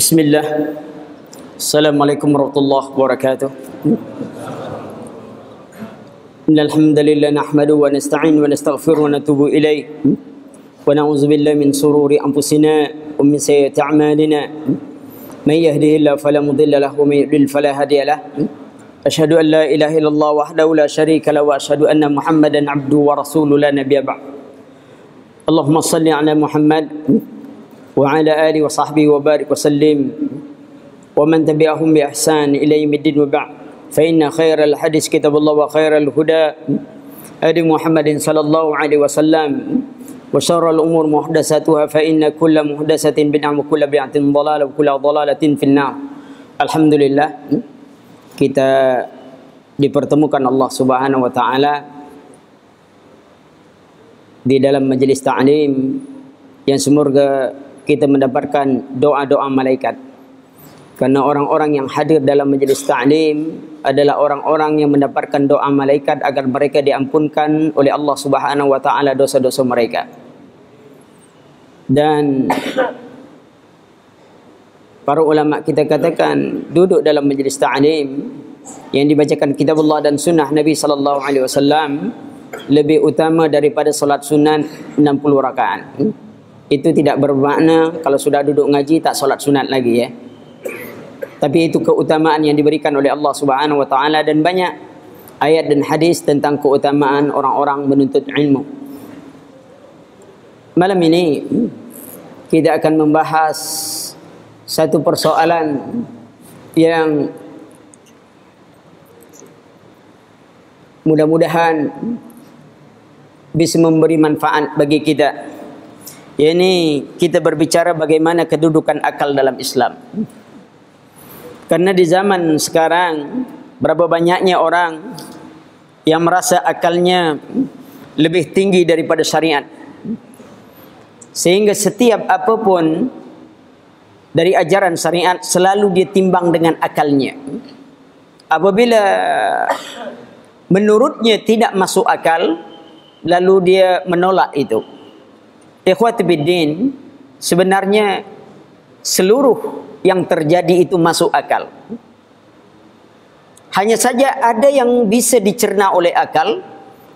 بسم الله السلام عليكم ورحمة الله وبركاته إن الحمد لله نحمده ونستعين ونستغفر ونتوب إليه ونعوذ بالله من سرور أنفسنا ومن سيئات أعمالنا من يهده الله فلا مضل له ومن يضلل فلا هادي له أشهد أن لا إله إلا الله وحده لا شريك له وأشهد أن محمدا عبده ورسوله لا نبي بعد اللهم صل على محمد وعلى آله وصحبه وبارك وسلم ومن تبعهم بإحسان إلى يوم الدين وبعد فإن خير الحديث كتاب الله وخير الهدى هدي محمد صلى الله عليه وسلم وشر الأمور محدثاتها فإن كل محدثة بدعة وكل بدعة ضلالة وكل ضلالة في النار الحمد لله kita dipertemukan Allah Subhanahu wa taala di dalam majlis ta'lim yang semoga kita mendapatkan doa-doa malaikat. Karena orang-orang yang hadir dalam majlis ta'lim adalah orang-orang yang mendapatkan doa malaikat agar mereka diampunkan oleh Allah Subhanahu wa taala dosa-dosa mereka. Dan para ulama kita katakan duduk dalam majlis ta'lim yang dibacakan kitab Allah dan sunnah Nabi sallallahu alaihi wasallam lebih utama daripada solat sunat 60 rakaat. Itu tidak bermakna kalau sudah duduk ngaji tak solat sunat lagi ya. Tapi itu keutamaan yang diberikan oleh Allah Subhanahu wa taala dan banyak ayat dan hadis tentang keutamaan orang-orang menuntut ilmu. Malam ini kita akan membahas satu persoalan yang mudah-mudahan bisa memberi manfaat bagi kita. Ini kita berbicara bagaimana kedudukan akal dalam Islam. Karena di zaman sekarang berapa banyaknya orang yang merasa akalnya lebih tinggi daripada syariat. Sehingga setiap apapun dari ajaran syariat selalu dia timbang dengan akalnya. Apabila menurutnya tidak masuk akal, lalu dia menolak itu. Ikhwati biddin, sebenarnya seluruh yang terjadi itu masuk akal. Hanya saja ada yang bisa dicerna oleh akal,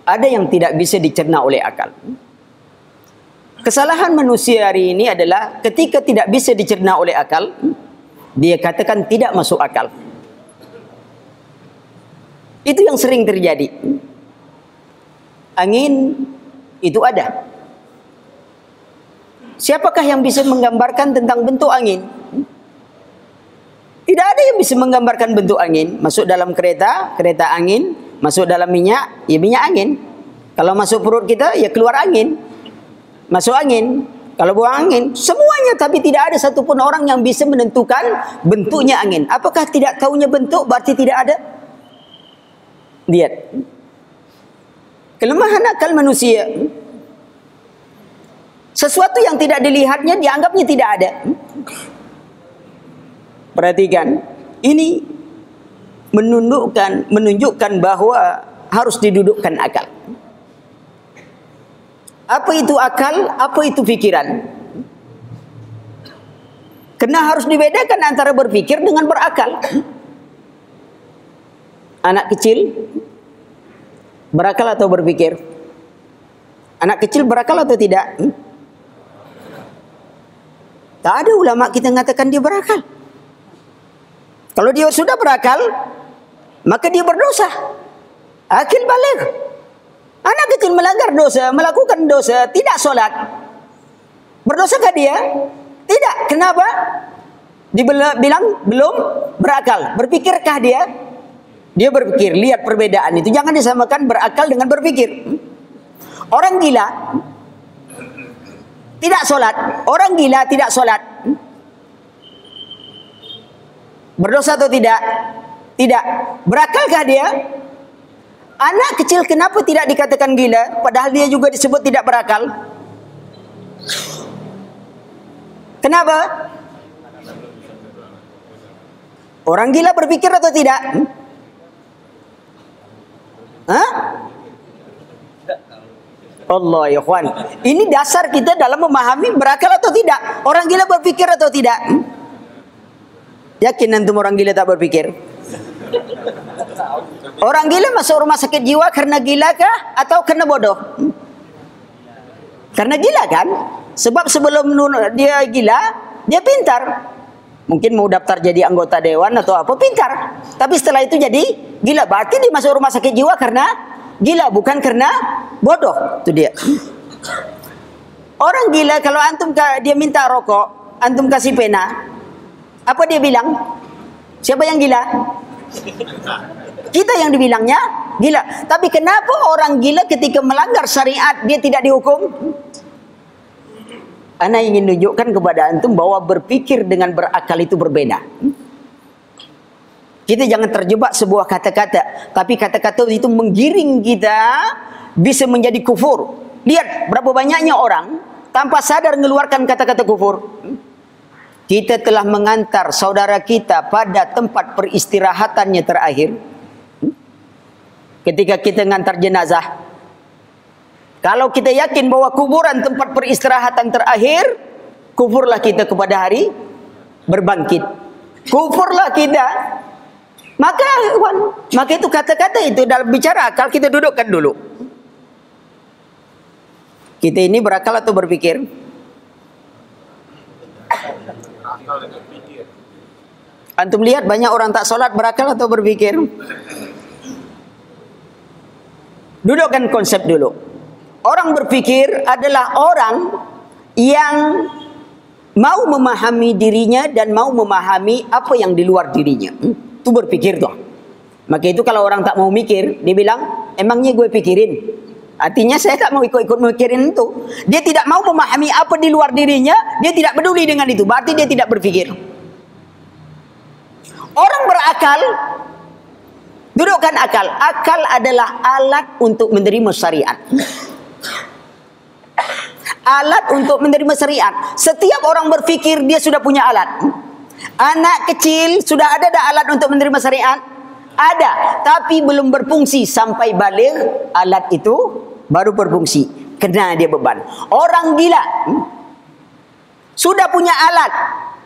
ada yang tidak bisa dicerna oleh akal. Kesalahan manusia hari ini adalah ketika tidak bisa dicerna oleh akal, dia katakan tidak masuk akal. Itu yang sering terjadi. Angin itu ada. Siapakah yang bisa menggambarkan tentang bentuk angin? Tidak ada yang bisa menggambarkan bentuk angin. Masuk dalam kereta, kereta angin. Masuk dalam minyak, ya minyak angin. Kalau masuk perut kita, ya keluar angin. Masuk angin. Kalau buang angin, semuanya. Tapi tidak ada satupun orang yang bisa menentukan bentuknya angin. Apakah tidak tahunya bentuk berarti tidak ada? Lihat. Kelemahan akal manusia. Sesuatu yang tidak dilihatnya dianggapnya tidak ada. Perhatikan, ini menundukkan menunjukkan bahwa harus didudukkan akal. Apa itu akal? Apa itu pikiran? Kena harus dibedakan antara berpikir dengan berakal. Anak kecil berakal atau berpikir? Anak kecil berakal atau tidak? Hmm? Tak ada ulama kita mengatakan dia berakal. Kalau dia sudah berakal, maka dia berdosa. Akil balik. Anak kecil melanggar dosa, melakukan dosa, tidak solat. Berdosakah dia? Tidak. Kenapa? Dibilang belum berakal. Berpikirkah dia? Dia berpikir. Lihat perbedaan itu. Jangan disamakan berakal dengan berpikir. Orang gila tidak solat. Orang gila tidak solat. Berdosa atau tidak? Tidak. Berakalkah dia? Anak kecil kenapa tidak dikatakan gila padahal dia juga disebut tidak berakal? Kenapa? Orang gila berpikir atau tidak? Hah? Allah ya kawan. Ini dasar kita dalam memahami berakal atau tidak. Orang gila berpikir atau tidak. Yakin antum orang gila tak berpikir? Orang gila masuk rumah sakit jiwa karena gila kah atau karena bodoh? Karena gila kan? Sebab sebelum dia gila, dia pintar. Mungkin mau daftar jadi anggota dewan atau apa, pintar. Tapi setelah itu jadi gila. Berarti dia masuk rumah sakit jiwa karena gila, bukan karena bodoh. Itu dia. Orang gila kalau antum dia minta rokok, antum kasih pena, apa dia bilang? Siapa yang gila? Kita yang dibilangnya gila. Tapi kenapa orang gila ketika melanggar syariat dia tidak dihukum? Ana ingin tunjukkan kepada antum bahwa berpikir dengan berakal itu berbeda. Kita jangan terjebak sebuah kata-kata, tapi kata-kata itu menggiring kita bisa menjadi kufur. Lihat berapa banyaknya orang tanpa sadar mengeluarkan kata-kata kufur. Kita telah mengantar saudara kita pada tempat peristirahatannya terakhir. Ketika kita mengantar jenazah. Kalau kita yakin bahwa kuburan tempat peristirahatan terakhir. Kufurlah kita kepada hari berbangkit. Kufurlah kita. Maka, maka itu kata-kata itu dalam bicara akal kita dudukkan dulu. Kita ini berakal atau berpikir? Antum lihat banyak orang tak solat berakal atau berpikir? Dudukkan konsep dulu. Orang berpikir adalah orang yang mau memahami dirinya dan mau memahami apa yang di luar dirinya. Hmm? berpikir tuh. Maka itu kalau orang tak mau mikir, dia bilang, emangnya gue pikirin? Artinya saya tak mau ikut-ikut mikirin itu. Dia tidak mau memahami apa di luar dirinya, dia tidak peduli dengan itu. Berarti dia tidak berpikir. Orang berakal, dudukkan akal. Akal adalah alat untuk menerima syariat. Alat untuk menerima syariat. Setiap orang berpikir dia sudah punya alat. Anak kecil sudah ada dah alat untuk menerima syariat. Ada, tapi belum berfungsi sampai balik alat itu baru berfungsi. Kena dia beban. Orang gila hmm, sudah punya alat,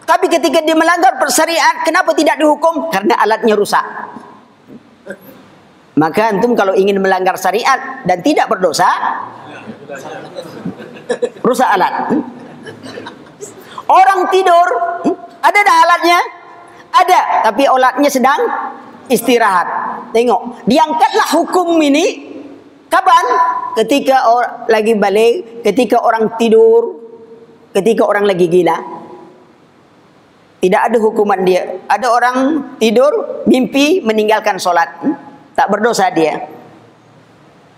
tapi ketika dia melanggar persyariat, kenapa tidak dihukum? Karena alatnya rusak. Maka antum kalau ingin melanggar syariat dan tidak berdosa, rusak alat. Hmm. Orang tidur, hmm, ada dah alatnya? Ada, tapi alatnya sedang istirahat. Tengok, diangkatlah hukum ini kapan? Ketika orang lagi balik, ketika orang tidur, ketika orang lagi gila. Tidak ada hukuman dia. Ada orang tidur, mimpi meninggalkan solat. Tak berdosa dia.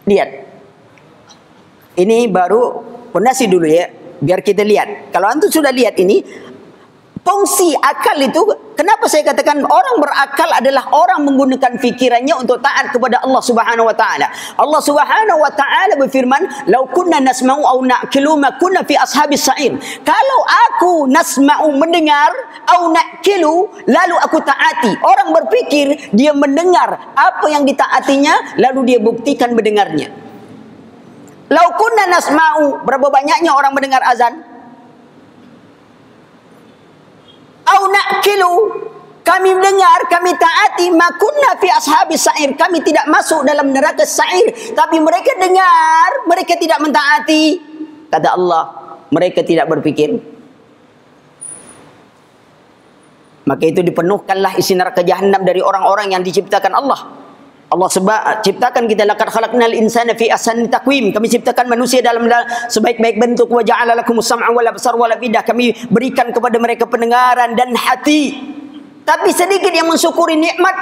Lihat. Ini baru pondasi dulu ya. Biar kita lihat. Kalau antum sudah lihat ini, Fungsi akal itu, kenapa saya katakan orang berakal adalah orang menggunakan fikirannya untuk taat kepada Allah Subhanahu wa taala. Allah Subhanahu wa taala berfirman, "Lau kunna nasma'u aw na'kilu ma kunna fi ashabis sa'ir." Kalau aku nasma'u mendengar au na'kilu lalu aku taati. Orang berpikir dia mendengar apa yang ditaatinya lalu dia buktikan mendengarnya. Lau kunna nasma'u berapa banyaknya orang mendengar azan? Au nakilu kami mendengar kami taati makunna fi ashabis sa'ir. Kami tidak masuk dalam neraka sa'ir. Tapi mereka dengar mereka tidak mentaati. Kata Allah mereka tidak berfikir. Maka itu dipenuhkanlah isi neraka jahanam dari orang-orang yang diciptakan Allah Allah sebab ciptakan kita laqad khalaqnal insana fi ahsani taqwim. Kami ciptakan manusia dalam sebaik-baik bentuk wa ja'ala lakumus sam'a wal absar wal afidah. Kami berikan kepada mereka pendengaran dan hati. Tapi sedikit yang mensyukuri nikmat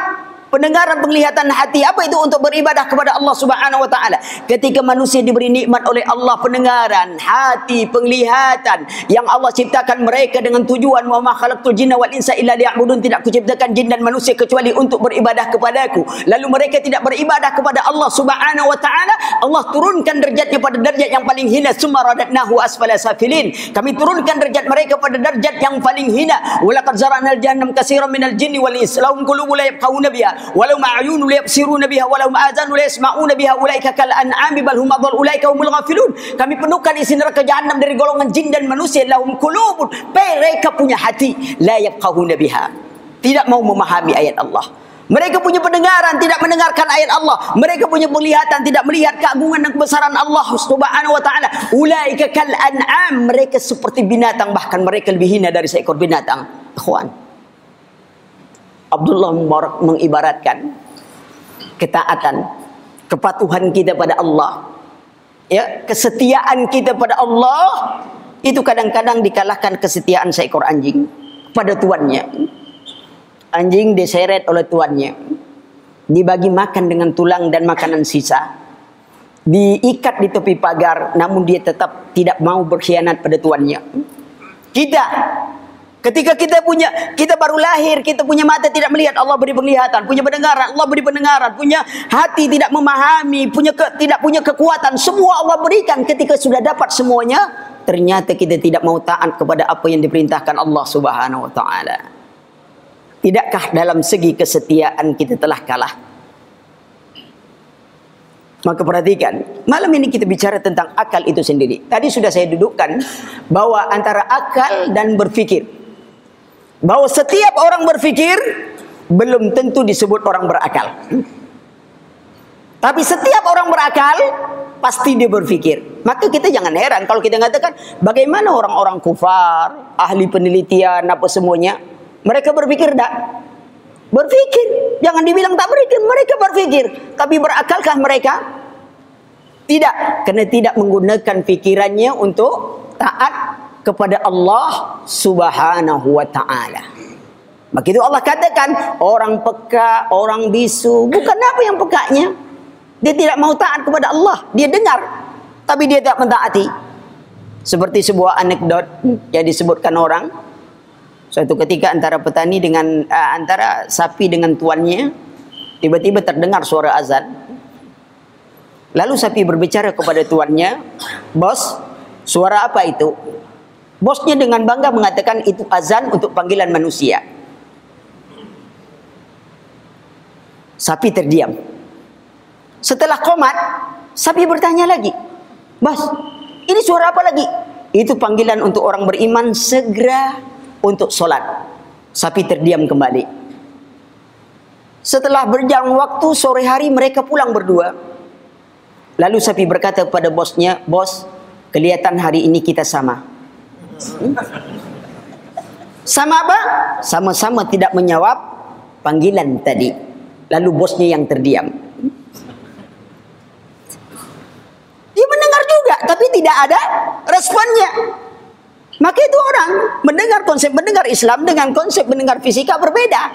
pendengaran penglihatan hati. Apa itu untuk beribadah kepada Allah Subhanahu wa taala? Ketika manusia diberi nikmat oleh Allah pendengaran hati penglihatan yang Allah ciptakan mereka dengan tujuan wa ma khalaqtul jinna wal insa illa liya'budun tidak kuciptakan jin dan manusia kecuali untuk beribadah kepadaku. Lalu mereka tidak beribadah kepada Allah Subhanahu wa taala Allah turunkan derajatnya pada derajat yang paling hina. Summa radatnahu asfala safilin. Kami turunkan derajat mereka pada derajat yang paling hina. Walaqad zara'nal jahannam katsiran minal jinni wal ins. Lahum qulubun la yafqahuna biha walau ma'ayun liyabsiruna biha walau ma'azan liyasma'una biha ulaika kal an'ami bal hum adall ulaika humul ghafilun kami penuhkan isi neraka jahanam dari golongan jin dan manusia lahum qulubun mereka punya hati la yafqahuna biha tidak mau memahami ayat Allah. Mereka punya pendengaran tidak mendengarkan ayat Allah. Mereka punya penglihatan tidak melihat keagungan dan kebesaran Allah Subhanahu wa taala. Ulaika kal an'am, mereka seperti binatang bahkan mereka lebih hina dari seekor binatang. Ikhwan. Abdullah Mubarak mengibaratkan ketaatan, kepatuhan kita pada Allah, ya, kesetiaan kita pada Allah itu kadang-kadang dikalahkan kesetiaan seekor anjing pada tuannya. Anjing diseret oleh tuannya. Dibagi makan dengan tulang dan makanan sisa. Diikat di tepi pagar namun dia tetap tidak mau berkhianat pada tuannya. Kita ketika kita punya kita baru lahir kita punya mata tidak melihat Allah beri penglihatan punya pendengaran Allah beri pendengaran punya hati tidak memahami punya ke, tidak punya kekuatan semua Allah berikan ketika sudah dapat semuanya ternyata kita tidak mau taat kepada apa yang diperintahkan Allah Subhanahu wa taala Tidakkah dalam segi kesetiaan kita telah kalah? Maka perhatikan, malam ini kita bicara tentang akal itu sendiri. Tadi sudah saya dudukkan bahwa antara akal dan berfikir. Bahwa setiap orang berfikir belum tentu disebut orang berakal. Tapi setiap orang berakal pasti dia berfikir. Maka kita jangan heran kalau kita mengatakan bagaimana orang-orang kufar, ahli penelitian apa semuanya mereka berpikir tak? Berpikir. Jangan dibilang tak berpikir. Mereka berpikir. Tapi berakalkah mereka? Tidak. Karena tidak menggunakan pikirannya untuk taat kepada Allah subhanahu wa ta'ala. Maka itu Allah katakan, orang peka, orang bisu. Bukan apa yang pekanya. Dia tidak mau taat kepada Allah. Dia dengar. Tapi dia tak mentaati. Seperti sebuah anekdot yang disebutkan orang. Suatu ketika antara petani dengan uh, antara sapi dengan tuannya tiba-tiba terdengar suara azan. Lalu sapi berbicara kepada tuannya, "Bos, suara apa itu?" Bosnya dengan bangga mengatakan itu azan untuk panggilan manusia. Sapi terdiam. Setelah komat, sapi bertanya lagi, "Bos, ini suara apa lagi?" Itu panggilan untuk orang beriman segera untuk solat. Sapi terdiam kembali. Setelah berjalan waktu sore hari mereka pulang berdua. Lalu sapi berkata kepada bosnya, bos, kelihatan hari ini kita sama. Sama apa? Sama-sama tidak menjawab panggilan tadi. Lalu bosnya yang terdiam. Dia mendengar juga, tapi tidak ada responnya. Maka itu orang mendengar konsep mendengar Islam dengan konsep mendengar fisika berbeda.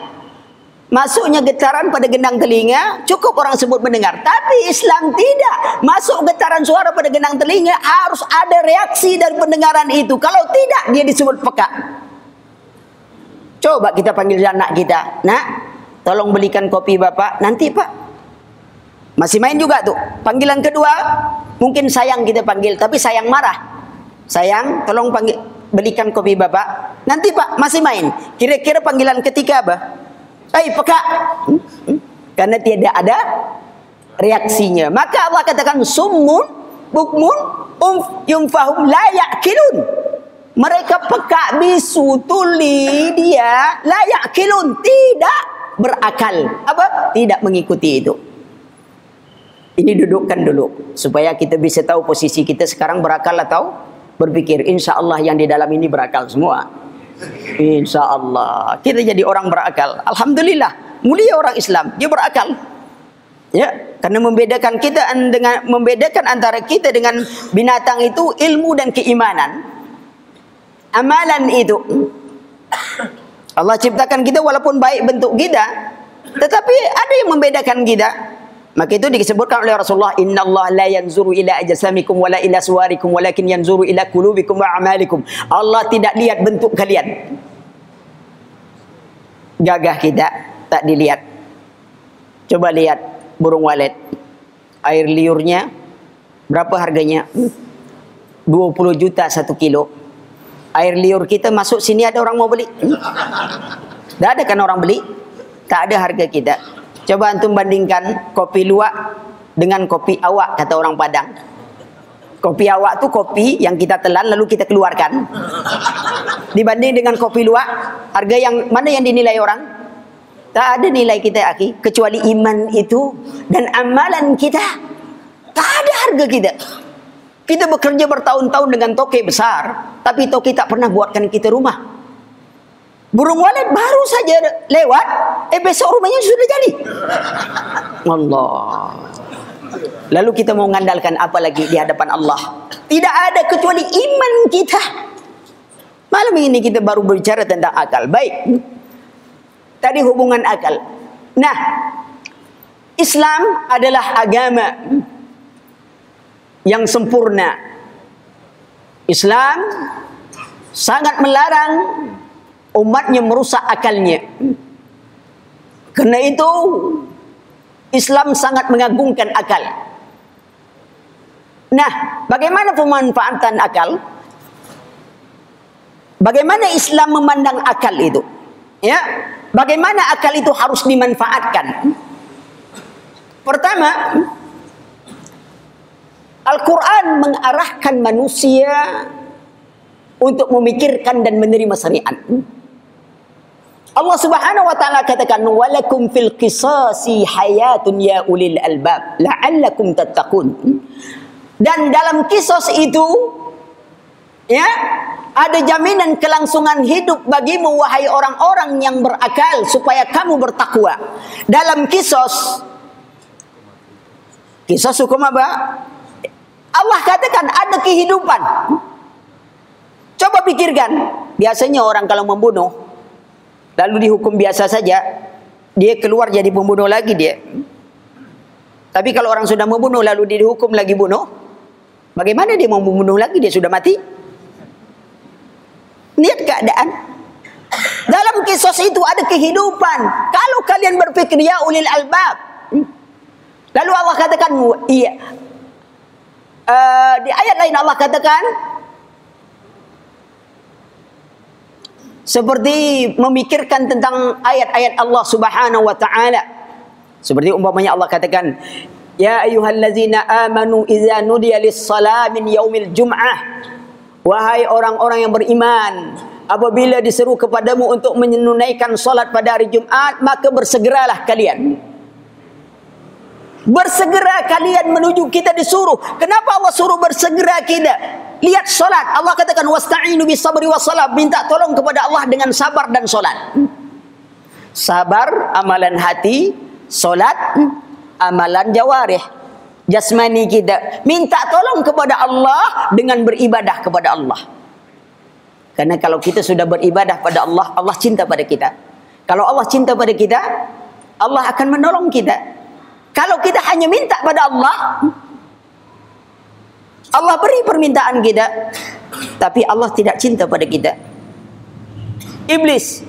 Masuknya getaran pada gendang telinga, cukup orang sebut mendengar. Tapi Islam tidak. Masuk getaran suara pada gendang telinga, harus ada reaksi dari pendengaran itu. Kalau tidak, dia disebut peka. Coba kita panggil anak kita. Nak, tolong belikan kopi bapak. Nanti pak. Masih main juga tuh. Panggilan kedua, mungkin sayang kita panggil. Tapi sayang marah. Sayang, tolong panggil belikan kopi bapak. Nanti pak masih main. Kira-kira panggilan ketiga apa? Hei peka. Hmm? Hmm? Karena tidak ada reaksinya. Maka Allah katakan summun bukmun um yumfahum la ya'kilun. Mereka peka bisu tuli dia la ya'kilun tidak berakal. Apa? Tidak mengikuti itu. Ini dudukkan dulu supaya kita bisa tahu posisi kita sekarang berakal atau berpikir insya Allah yang di dalam ini berakal semua insya Allah. Kita jadi orang berakal. Alhamdulillah. Mulia orang Islam. Dia berakal. Ya. Karena membedakan kita dengan membedakan antara kita dengan binatang itu ilmu dan keimanan. Amalan itu. Allah ciptakan kita walaupun baik bentuk kita tetapi ada yang membedakan kita Maka itu disebutkan oleh Rasulullah Inna Allah la yanzuru ila ajasamikum wala ila suwarikum walakin yanzuru ila kulubikum wa amalikum. Allah tidak lihat bentuk kalian. Gagah kita tak dilihat. Coba lihat burung walet. Air liurnya berapa harganya? 20 juta satu kilo. Air liur kita masuk sini ada orang mau beli? Tak ada kan orang beli? Tak ada harga kita. Coba antum bandingkan kopi luwak dengan kopi awak kata orang Padang. Kopi awak tu kopi yang kita telan lalu kita keluarkan. Dibanding dengan kopi luwak, harga yang mana yang dinilai orang? Tak ada nilai kita akhi kecuali iman itu dan amalan kita. Tak ada harga kita. Kita bekerja bertahun-tahun dengan toke besar, tapi toke tak pernah buatkan kita rumah. Burung walet baru saja lewat, eh besok rumahnya sudah jadi. Allah. Lalu kita mau mengandalkan apa lagi di hadapan Allah? Tidak ada kecuali iman kita. Malam ini kita baru berbicara tentang akal. Baik. Tadi hubungan akal. Nah, Islam adalah agama yang sempurna. Islam sangat melarang umatnya merusak akalnya. Karena itu Islam sangat mengagungkan akal. Nah, bagaimana pemanfaatan akal? Bagaimana Islam memandang akal itu? Ya, bagaimana akal itu harus dimanfaatkan? Pertama, Al-Quran mengarahkan manusia untuk memikirkan dan menerima syariat. Allah Subhanahu wa taala katakan walakum fil qisasi hayatun ya ulil albab la'allakum tattaqun. Dan dalam kisos itu ya ada jaminan kelangsungan hidup bagimu wahai orang-orang yang berakal supaya kamu bertakwa. Dalam kisos kisos hukum apa? Allah katakan ada kehidupan. Coba pikirkan, biasanya orang kalau membunuh lalu dihukum biasa saja, dia keluar jadi pembunuh lagi dia. Tapi kalau orang sudah membunuh lalu dia dihukum lagi bunuh, bagaimana dia mau membunuh lagi dia sudah mati? Lihat keadaan. Dalam kisos itu ada kehidupan. Kalau kalian berpikir ya ulil albab. Lalu Allah katakan iya. Uh, di ayat lain Allah katakan seperti memikirkan tentang ayat-ayat Allah Subhanahu wa taala. Seperti umpamanya Allah katakan, "Ya ayyuhallazina amanu idza nudiya lis-salah min yaumil jum'ah" Wahai orang-orang yang beriman, apabila diseru kepadamu untuk menunaikan solat pada hari Jumat, maka bersegeralah kalian. Bersegera kalian menuju kita disuruh. Kenapa Allah suruh bersegera kita? Lihat solat. Allah katakan wasta'inu bis sabri was salat. Minta tolong kepada Allah dengan sabar dan solat. Sabar amalan hati, solat amalan jawarih jasmani kita minta tolong kepada Allah dengan beribadah kepada Allah karena kalau kita sudah beribadah pada Allah Allah cinta pada kita kalau Allah cinta pada kita Allah akan menolong kita kalau kita hanya minta pada Allah Allah beri permintaan kita tapi Allah tidak cinta pada kita. Iblis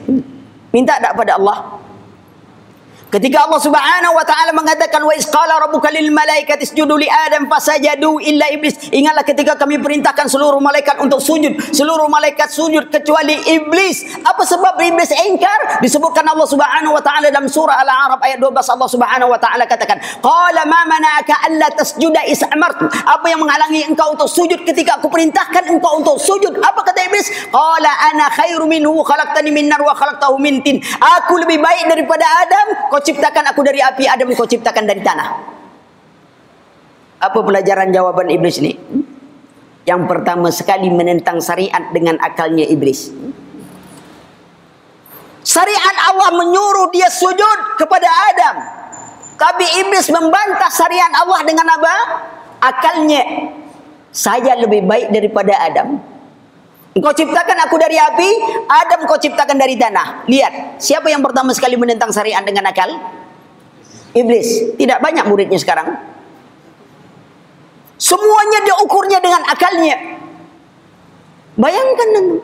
minta tak pada Allah Ketika Allah Subhanahu wa taala mengatakan wa isqala rabbuka lil malaikati isjudu li adam fasajadu illa iblis. Ingatlah ketika kami perintahkan seluruh malaikat untuk sujud, seluruh malaikat sujud kecuali iblis. Apa sebab iblis ingkar? Disebutkan Allah Subhanahu wa taala dalam surah Al-A'raf ayat 12 Allah Subhanahu wa taala katakan, "Qala ma mana'aka alla tasjuda is amartu?" Apa yang menghalangi engkau untuk sujud ketika aku perintahkan engkau untuk sujud? Apa kata iblis? Qala ana khairu minhu khalaqtani min nar wa khalaqtahu min tin. Aku lebih baik daripada Adam, kau ciptakan aku dari api, Adam kau ciptakan dari tanah. Apa pelajaran jawaban iblis ini? Yang pertama sekali menentang syariat dengan akalnya iblis. Syariat Allah menyuruh dia sujud kepada Adam. Tapi iblis membantah syariat Allah dengan apa? Akalnya. Saya lebih baik daripada Adam. Engkau ciptakan aku dari api, Adam kau ciptakan dari tanah. Lihat, siapa yang pertama sekali menentang syariat dengan akal? Iblis. Tidak banyak muridnya sekarang. Semuanya dia ukurnya dengan akalnya. Bayangkan nanti.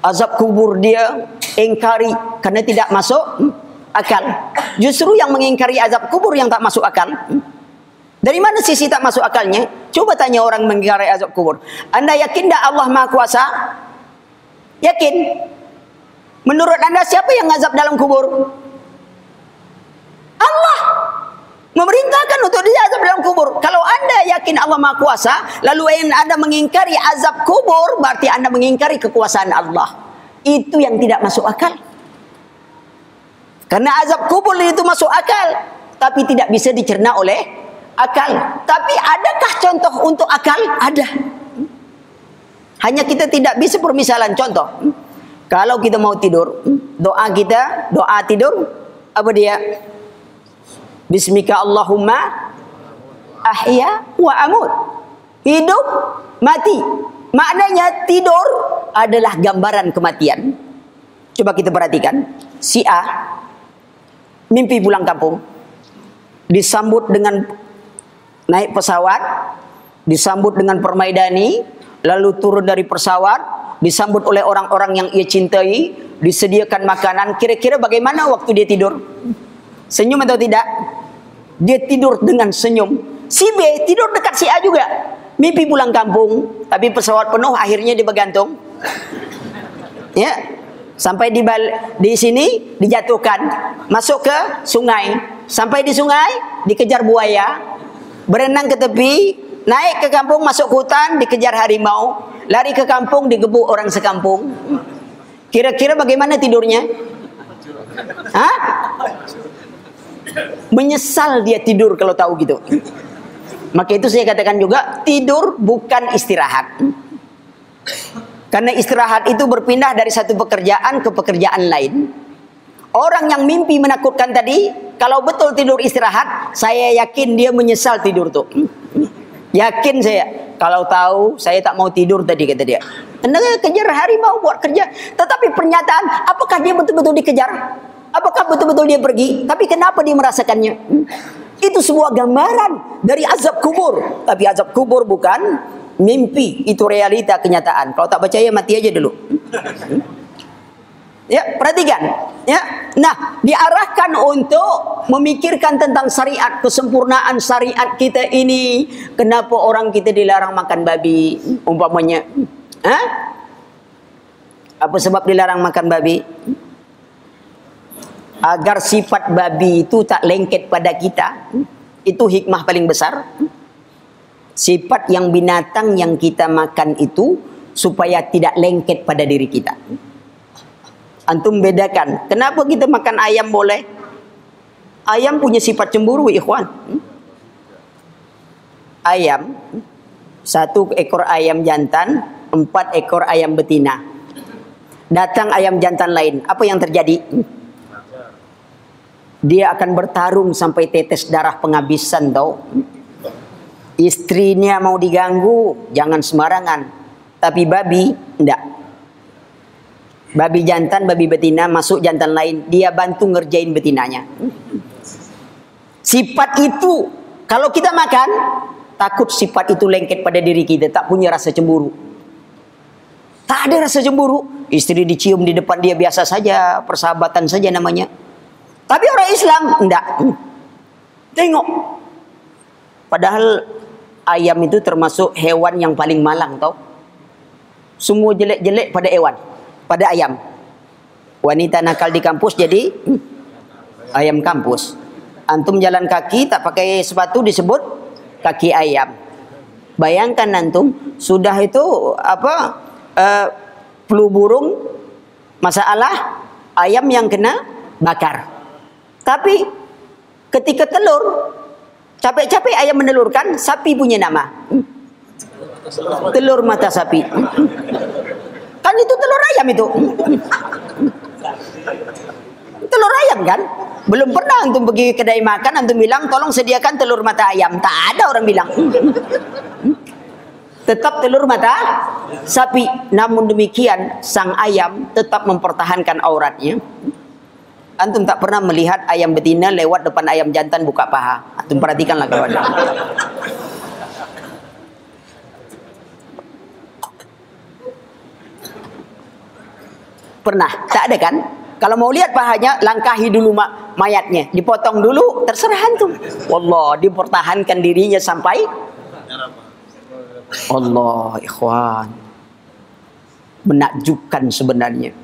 Azab kubur dia ingkari karena tidak masuk akal. Justru yang mengingkari azab kubur yang tak masuk akal. Dari mana sisi tak masuk akalnya? Coba tanya orang mengingkari azab kubur. Anda yakin tak Allah Maha Kuasa? Yakin? Menurut anda siapa yang azab dalam kubur? Allah memerintahkan untuk dia azab dalam kubur. Kalau anda yakin Allah Maha Kuasa, lalu anda mengingkari azab kubur, berarti anda mengingkari kekuasaan Allah. Itu yang tidak masuk akal. Karena azab kubur itu masuk akal. Tapi tidak bisa dicerna oleh akal. Tapi adakah contoh untuk akal? Ada. Hanya kita tidak bisa permisalan contoh. Kalau kita mau tidur, doa kita, doa tidur, apa dia? Bismika Allahumma ahya wa amut. Hidup, mati. Maknanya tidur adalah gambaran kematian. Coba kita perhatikan. Si A mimpi pulang kampung. Disambut dengan naik pesawat, disambut dengan permaidani, lalu turun dari pesawat, disambut oleh orang-orang yang ia cintai, disediakan makanan. Kira-kira bagaimana waktu dia tidur? Senyum atau tidak? Dia tidur dengan senyum. Si B tidur dekat si A juga. Mimpi pulang kampung, tapi pesawat penuh akhirnya dia bergantung. Ya, Sampai di di sini dijatuhkan, masuk ke sungai. Sampai di sungai dikejar buaya, berenang ke tepi, naik ke kampung masuk ke hutan dikejar harimau, lari ke kampung digebuk orang sekampung. Kira-kira bagaimana tidurnya? Hah? Menyesal dia tidur kalau tahu gitu. Maka itu saya katakan juga tidur bukan istirahat. Karena istirahat itu berpindah dari satu pekerjaan ke pekerjaan lain. Orang yang mimpi menakutkan tadi, kalau betul tidur istirahat, saya yakin dia menyesal tidur tuh. Yakin saya. Kalau tahu, saya tak mau tidur tadi kata dia. Anda kejar harimau buat kerja. Tetapi pernyataan, apakah dia betul-betul dikejar? Apakah betul-betul dia pergi? Tapi kenapa dia merasakannya? Itu sebuah gambaran dari azab kubur. Tapi azab kubur bukan mimpi itu realita kenyataan kalau tak percaya mati aja dulu ya perhatikan. Ya. Nah diarahkan untuk memikirkan tentang syariat kesempurnaan syariat kita ini. Kenapa orang kita dilarang makan babi? Umpamanya. Ha? apa sebab dilarang makan babi? Agar sifat babi itu tak lengket pada kita. Itu hikmah paling besar. Sifat yang binatang yang kita makan itu supaya tidak lengket pada diri kita. Antum bedakan, kenapa kita makan ayam boleh? Ayam punya sifat cemburu, ikhwan. Ayam, satu ekor ayam jantan, empat ekor ayam betina. Datang ayam jantan lain, apa yang terjadi? Dia akan bertarung sampai tetes darah penghabisan tau istrinya mau diganggu, jangan sembarangan. Tapi babi, tidak. Babi jantan, babi betina masuk jantan lain, dia bantu ngerjain betinanya. Sifat itu, kalau kita makan, takut sifat itu lengket pada diri kita, tak punya rasa cemburu. Tak ada rasa cemburu. Istri dicium di depan dia biasa saja, persahabatan saja namanya. Tapi orang Islam, tidak. Tengok. Padahal ayam itu termasuk hewan yang paling malang tau. Semua jelek-jelek pada hewan, pada ayam. Wanita nakal di kampus jadi hmm, ayam kampus. Antum jalan kaki tak pakai sepatu disebut kaki ayam. Bayangkan antum sudah itu apa uh, flu burung masalah ayam yang kena bakar. Tapi ketika telur Capek-capek ayam menelurkan, sapi punya nama. Telur mata sapi. Kan itu telur ayam itu. Telur ayam kan? Belum pernah antum pergi kedai makan, antum bilang tolong sediakan telur mata ayam. Tak ada orang bilang. Tetap telur mata sapi. Namun demikian, sang ayam tetap mempertahankan auratnya. Antum tak pernah melihat ayam betina lewat depan ayam jantan buka paha. Antum perhatikanlah kawan. Pernah? Tak ada kan? Kalau mau lihat pahanya, langkahi dulu mayatnya. Dipotong dulu, terserah antum. Wallah, dipertahankan dirinya sampai Allah, ikhwan. Menakjubkan sebenarnya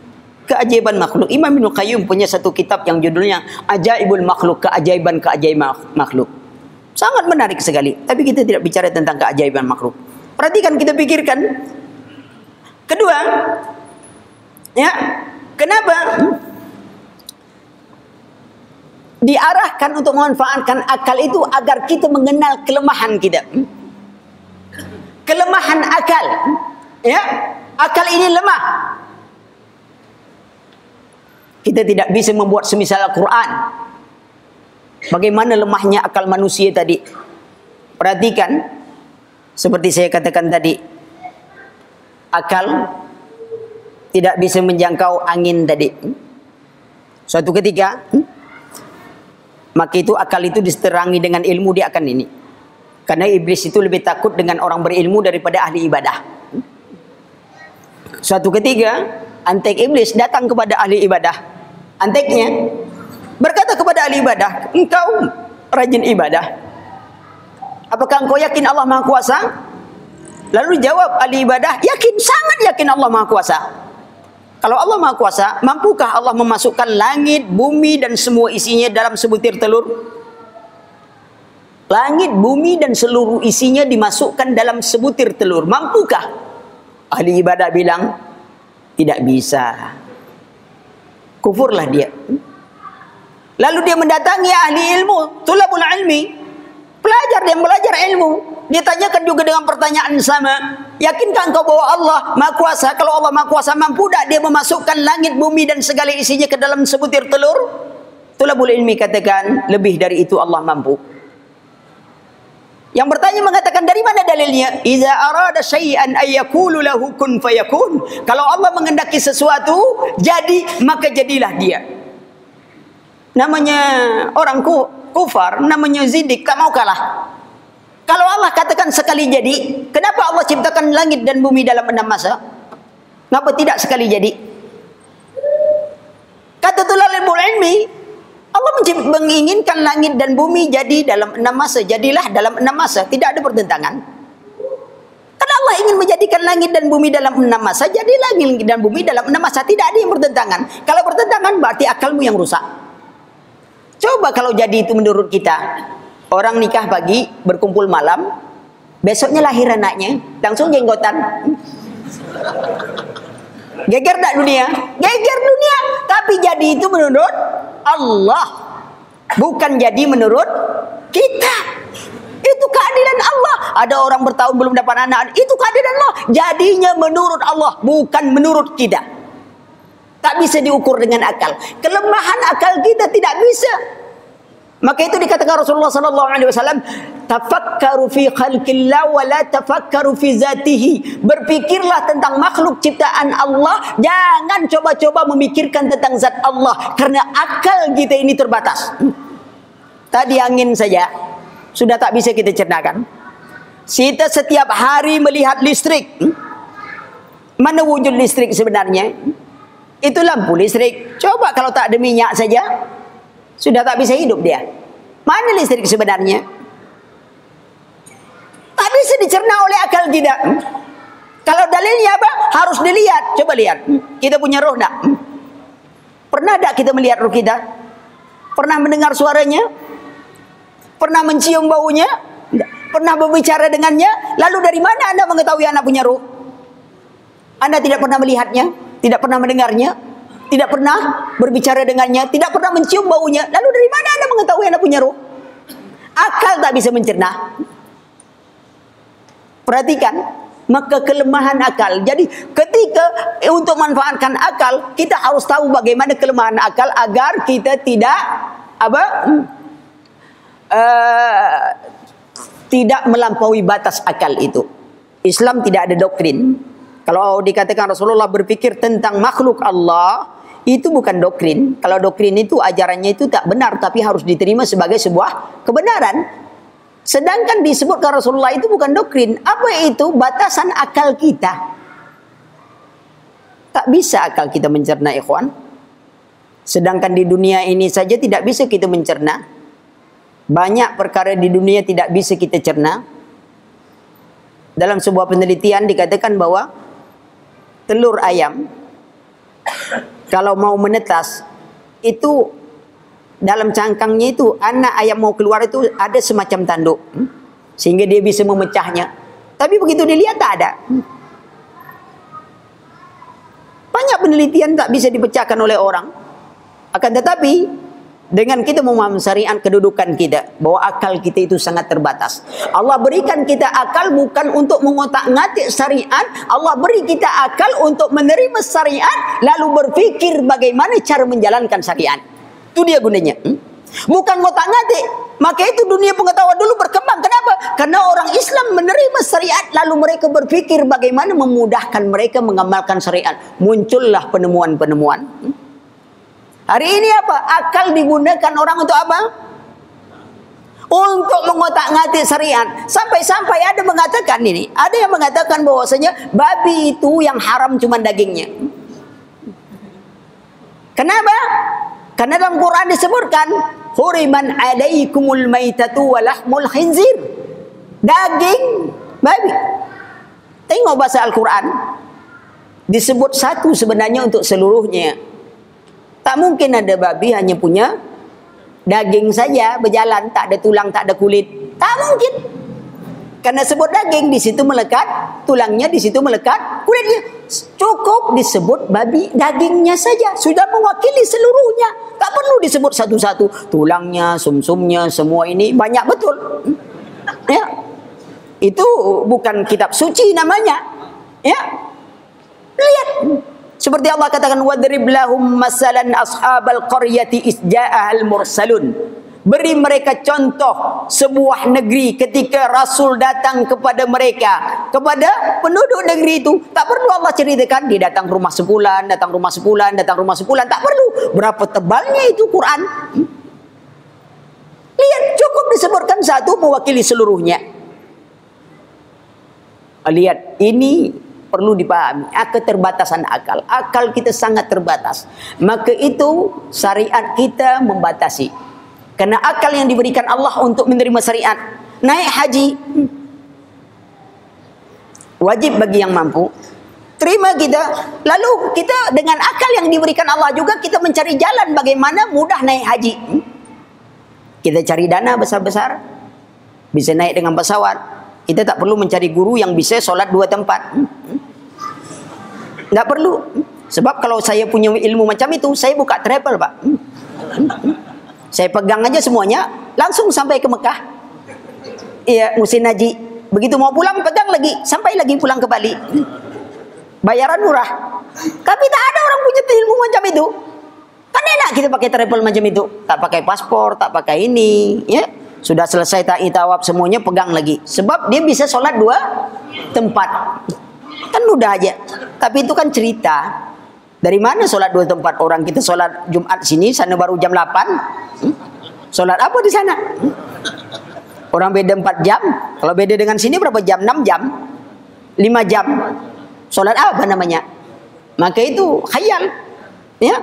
keajaiban makhluk. Imam Ibn Qayyim punya satu kitab yang judulnya Ajaibul Makhluk, keajaiban-keajaiban makhluk. Sangat menarik sekali. Tapi kita tidak bicara tentang keajaiban makhluk. Perhatikan kita pikirkan. Kedua, ya, kenapa diarahkan untuk memanfaatkan akal itu agar kita mengenal kelemahan kita. Kelemahan akal. Ya, akal ini lemah. Kita tidak bisa membuat semisal Al-Quran. Bagaimana lemahnya akal manusia tadi? Perhatikan, seperti saya katakan tadi, akal tidak bisa menjangkau angin tadi. Suatu ketika, maka itu akal itu diseterangi dengan ilmu dia akan ini. Karena iblis itu lebih takut dengan orang berilmu daripada ahli ibadah. Suatu ketika, antek iblis datang kepada ahli ibadah. Anteknya berkata kepada ahli ibadah, engkau rajin ibadah. Apakah engkau yakin Allah Maha Kuasa? Lalu jawab ahli ibadah, yakin, sangat yakin Allah Maha Kuasa. Kalau Allah Maha Kuasa, mampukah Allah memasukkan langit, bumi dan semua isinya dalam sebutir telur? Langit, bumi dan seluruh isinya dimasukkan dalam sebutir telur. Mampukah? Ahli ibadah bilang, tidak bisa kufurlah dia. Lalu dia mendatangi ahli ilmu, tulabul ilmi, pelajar dia belajar ilmu. Dia tanyakan juga dengan pertanyaan sama, yakinkah engkau bahwa Allah Maha Kuasa? Kalau Allah Maha Kuasa mampu tak dia memasukkan langit, bumi dan segala isinya ke dalam sebutir telur? Tulabul ilmi katakan, lebih dari itu Allah mampu. Yang bertanya mengatakan dari mana dalilnya? Iza arada syai'an ayyakulu lahu kun fayakun. Kalau Allah mengendaki sesuatu, jadi maka jadilah dia. Namanya orang ku, kufar, namanya zidik, tak mau kalah. Kalau Allah katakan sekali jadi, kenapa Allah ciptakan langit dan bumi dalam enam masa? Kenapa tidak sekali jadi? Kata tulalil ilmi, Allah menginginkan langit dan bumi jadi dalam enam masa. Jadilah dalam enam masa. Tidak ada pertentangan. Allah ingin menjadikan langit dan bumi dalam enam masa. Jadi langit dan bumi dalam enam masa. Tidak ada yang bertentangan. Kalau bertentangan berarti akalmu yang rusak. Coba kalau jadi itu menurut kita. Orang nikah pagi, berkumpul malam. Besoknya lahir anaknya. Langsung jenggotan. Geger tak dunia? Geger dunia. Tapi jadi itu menurut Allah. Bukan jadi menurut kita. Itu keadilan Allah. Ada orang bertahun belum dapat anak. Itu keadilan Allah. Jadinya menurut Allah. Bukan menurut kita. Tak bisa diukur dengan akal. Kelemahan akal kita tidak bisa. Maka itu dikatakan Rasulullah sallallahu alaihi wasallam, tafakkaru fi khalqillah wa la tafakkaru fi zatihi. Berpikirlah tentang makhluk ciptaan Allah, jangan coba-coba memikirkan tentang zat Allah karena akal kita ini terbatas. Tadi angin saja sudah tak bisa kita cernakan. Kita setiap hari melihat listrik. Mana wujud listrik sebenarnya? Itu lampu listrik. Coba kalau tak ada minyak saja, sudah tak bisa hidup dia. Mana listrik sebenarnya? Tak bisa dicerna oleh akal kita. Kalau dalilnya apa? Harus dilihat. Coba lihat. Kita punya roh tak? Pernah tak kita melihat roh kita? Pernah mendengar suaranya? Pernah mencium baunya? Pernah berbicara dengannya? Lalu dari mana anda mengetahui anak punya roh? Anda tidak pernah melihatnya? Tidak pernah mendengarnya? tidak pernah berbicara dengannya, tidak pernah mencium baunya. Lalu dari mana anda mengetahui anda punya roh? Akal tak bisa mencerna. Perhatikan, maka kelemahan akal. Jadi ketika untuk manfaatkan akal, kita harus tahu bagaimana kelemahan akal agar kita tidak apa? Uh, tidak melampaui batas akal itu. Islam tidak ada doktrin. Kalau dikatakan Rasulullah berpikir tentang makhluk Allah, itu bukan doktrin. Kalau doktrin itu ajarannya itu tak benar tapi harus diterima sebagai sebuah kebenaran. Sedangkan disebutkan Rasulullah itu bukan doktrin. Apa itu? Batasan akal kita. Tak bisa akal kita mencerna ikhwan. Sedangkan di dunia ini saja tidak bisa kita mencerna. Banyak perkara di dunia tidak bisa kita cerna. Dalam sebuah penelitian dikatakan bahwa telur ayam kalau mau menetas itu dalam cangkangnya itu anak ayam mau keluar itu ada semacam tanduk hmm? sehingga dia bisa memecahnya tapi begitu dilihat tak ada hmm? banyak penelitian tak bisa dipecahkan oleh orang akan tetapi dengan kita memahami syariat kedudukan kita bahwa akal kita itu sangat terbatas. Allah berikan kita akal bukan untuk mengotak-ngatik syariat, Allah beri kita akal untuk menerima syariat lalu berfikir bagaimana cara menjalankan syariat. Itu dia gunanya. Hmm? Bukan ngotak-ngatik. Maka itu dunia pengetahuan dulu berkembang. Kenapa? Karena orang Islam menerima syariat lalu mereka berfikir bagaimana memudahkan mereka mengamalkan syariat. Muncullah penemuan-penemuan. Hmm? Hari ini apa? Akal digunakan orang untuk apa? Untuk mengotak-ngatik syariat. Sampai-sampai ada mengatakan ini. Ada yang mengatakan bahwasanya babi itu yang haram cuma dagingnya. Kenapa? Karena dalam Quran disebutkan huriman alaikumul maitatu walahmul khinzir. Daging babi. Tengok bahasa Al-Quran. Disebut satu sebenarnya untuk seluruhnya. Tak mungkin ada babi hanya punya daging saja berjalan tak ada tulang tak ada kulit. Tak mungkin. Karena sebut daging di situ melekat tulangnya di situ melekat kulitnya. Cukup disebut babi dagingnya saja sudah mewakili seluruhnya. Tak perlu disebut satu-satu tulangnya, sumsumnya semua ini banyak betul. Ya. Itu bukan kitab suci namanya. Ya. Lihat seperti Allah katakan wadrib lahum masalan ashabal qaryati isja'ahal mursalun. Beri mereka contoh sebuah negeri ketika Rasul datang kepada mereka. Kepada penduduk negeri itu. Tak perlu Allah ceritakan. Dia datang rumah sebulan, datang rumah sebulan, datang rumah sebulan. Tak perlu. Berapa tebalnya itu Quran. Lihat cukup disebutkan satu mewakili seluruhnya. Lihat ini perlu dipahami. Keterbatasan akal. Akal kita sangat terbatas. Maka itu syariat kita membatasi. Karena akal yang diberikan Allah untuk menerima syariat. Naik haji. Hmm, wajib bagi yang mampu. Terima kita. Lalu kita dengan akal yang diberikan Allah juga kita mencari jalan bagaimana mudah naik haji. Hmm, kita cari dana besar-besar. Bisa naik dengan pesawat. Kita tak perlu mencari guru yang bisa solat dua tempat. Tak perlu. Sebab kalau saya punya ilmu macam itu, saya buka travel, Pak. Saya pegang aja semuanya, langsung sampai ke Mekah. Iya, musim haji. Begitu mau pulang, pegang lagi. Sampai lagi pulang ke Bali. Bayaran murah. Tapi tak ada orang punya ilmu macam itu. Kan enak kita pakai travel macam itu. Tak pakai paspor, tak pakai ini. Ya. Sudah selesai ta'i tawab semuanya pegang lagi. Sebab dia bisa solat dua tempat. Kan mudah aja. Tapi itu kan cerita. Dari mana solat dua tempat? Orang kita solat Jumat sini, sana baru jam 8. Hmm? Solat apa di sana? Hmm? Orang beda 4 jam. Kalau beda dengan sini berapa jam? 6 jam. 5 jam. Solat apa namanya? Maka itu khayal. Ya.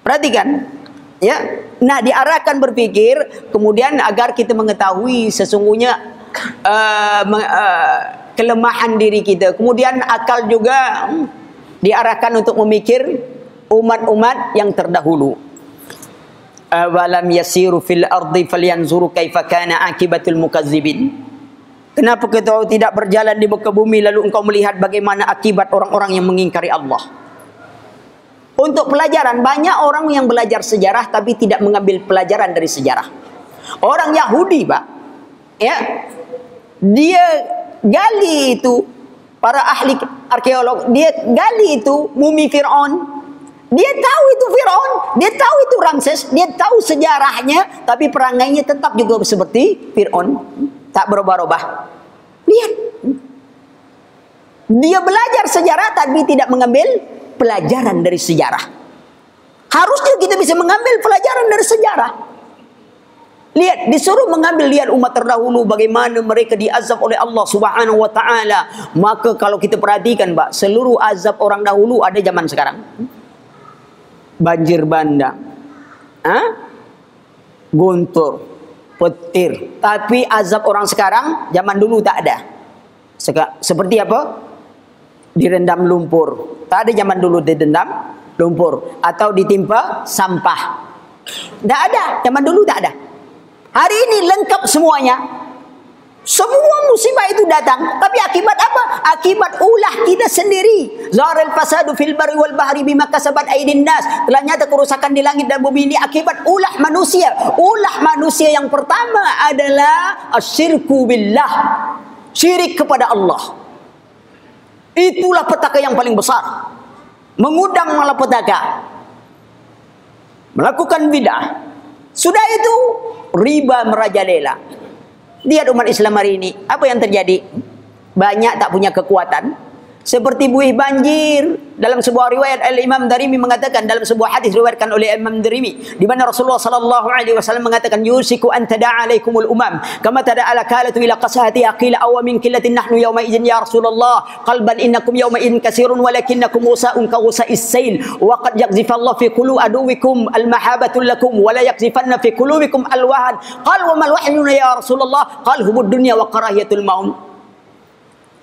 Perhatikan. Ya, nah diarahkan berpikir kemudian agar kita mengetahui sesungguhnya uh, uh, kelemahan diri kita. Kemudian akal juga hmm, diarahkan untuk memikir umat-umat yang terdahulu. Awalam yasiru fil ardi falyanzuru kaifa kana akibatul mukazzibin. Kenapa kita tidak berjalan di muka bumi lalu engkau melihat bagaimana akibat orang-orang yang mengingkari Allah? Untuk pelajaran banyak orang yang belajar sejarah tapi tidak mengambil pelajaran dari sejarah. Orang Yahudi, Pak. Ya. Dia gali itu para ahli arkeolog, dia gali itu mumi Firaun. Dia tahu itu Firaun, dia tahu itu Ramses, dia tahu sejarahnya, tapi perangainya tetap juga seperti Firaun, tak berubah-ubah. Lihat. Dia belajar sejarah tapi tidak mengambil pelajaran dari sejarah. Harusnya kita bisa mengambil pelajaran dari sejarah. Lihat, disuruh mengambil lihat umat terdahulu bagaimana mereka diazab oleh Allah Subhanahu wa taala. Maka kalau kita perhatikan, Pak, seluruh azab orang dahulu ada zaman sekarang. Banjir bandang. Ha? Guntur, petir. Tapi azab orang sekarang zaman dulu tak ada. Seperti apa? direndam lumpur. Tak ada zaman dulu direndam lumpur atau ditimpa sampah. Tak ada, zaman dulu tak ada. Hari ini lengkap semuanya. Semua musibah itu datang. Tapi akibat apa? Akibat ulah kita sendiri. Zaharil fasadu fil bari wal bahri bima kasabat aidin nas. Telah nyata kerusakan di langit dan bumi ini akibat ulah manusia. Ulah manusia yang pertama adalah asyirku billah. Syirik kepada Allah. Itulah petaka yang paling besar. Mengundang malapetaka. Melakukan bidah. Sudah itu riba merajalela. Lihat umat Islam hari ini. Apa yang terjadi? Banyak tak punya kekuatan. Seperti buih banjir. Dalam sebuah riwayat Al-Imam Darimi mengatakan. Dalam sebuah hadis riwayatkan oleh Imam Darimi. Di mana Rasulullah sallallahu alaihi wasallam mengatakan. Yusiku an tada'a alaikumul umam. Kama tada'ala kalatu ila qasahati aqila awa min killatin nahnu yawma izin ya Rasulullah. Qalban innakum yawma izin kasirun walakinnakum usa'un ka usa'is sail. Wa qad yakzifallah fi kulu aduwikum al-mahabatul lakum. Wa la yakzifanna fi kulubikum al-wahad. Qal wa mal wahyuna ya Rasulullah. Qal humud dunya wa karahiyatul maum.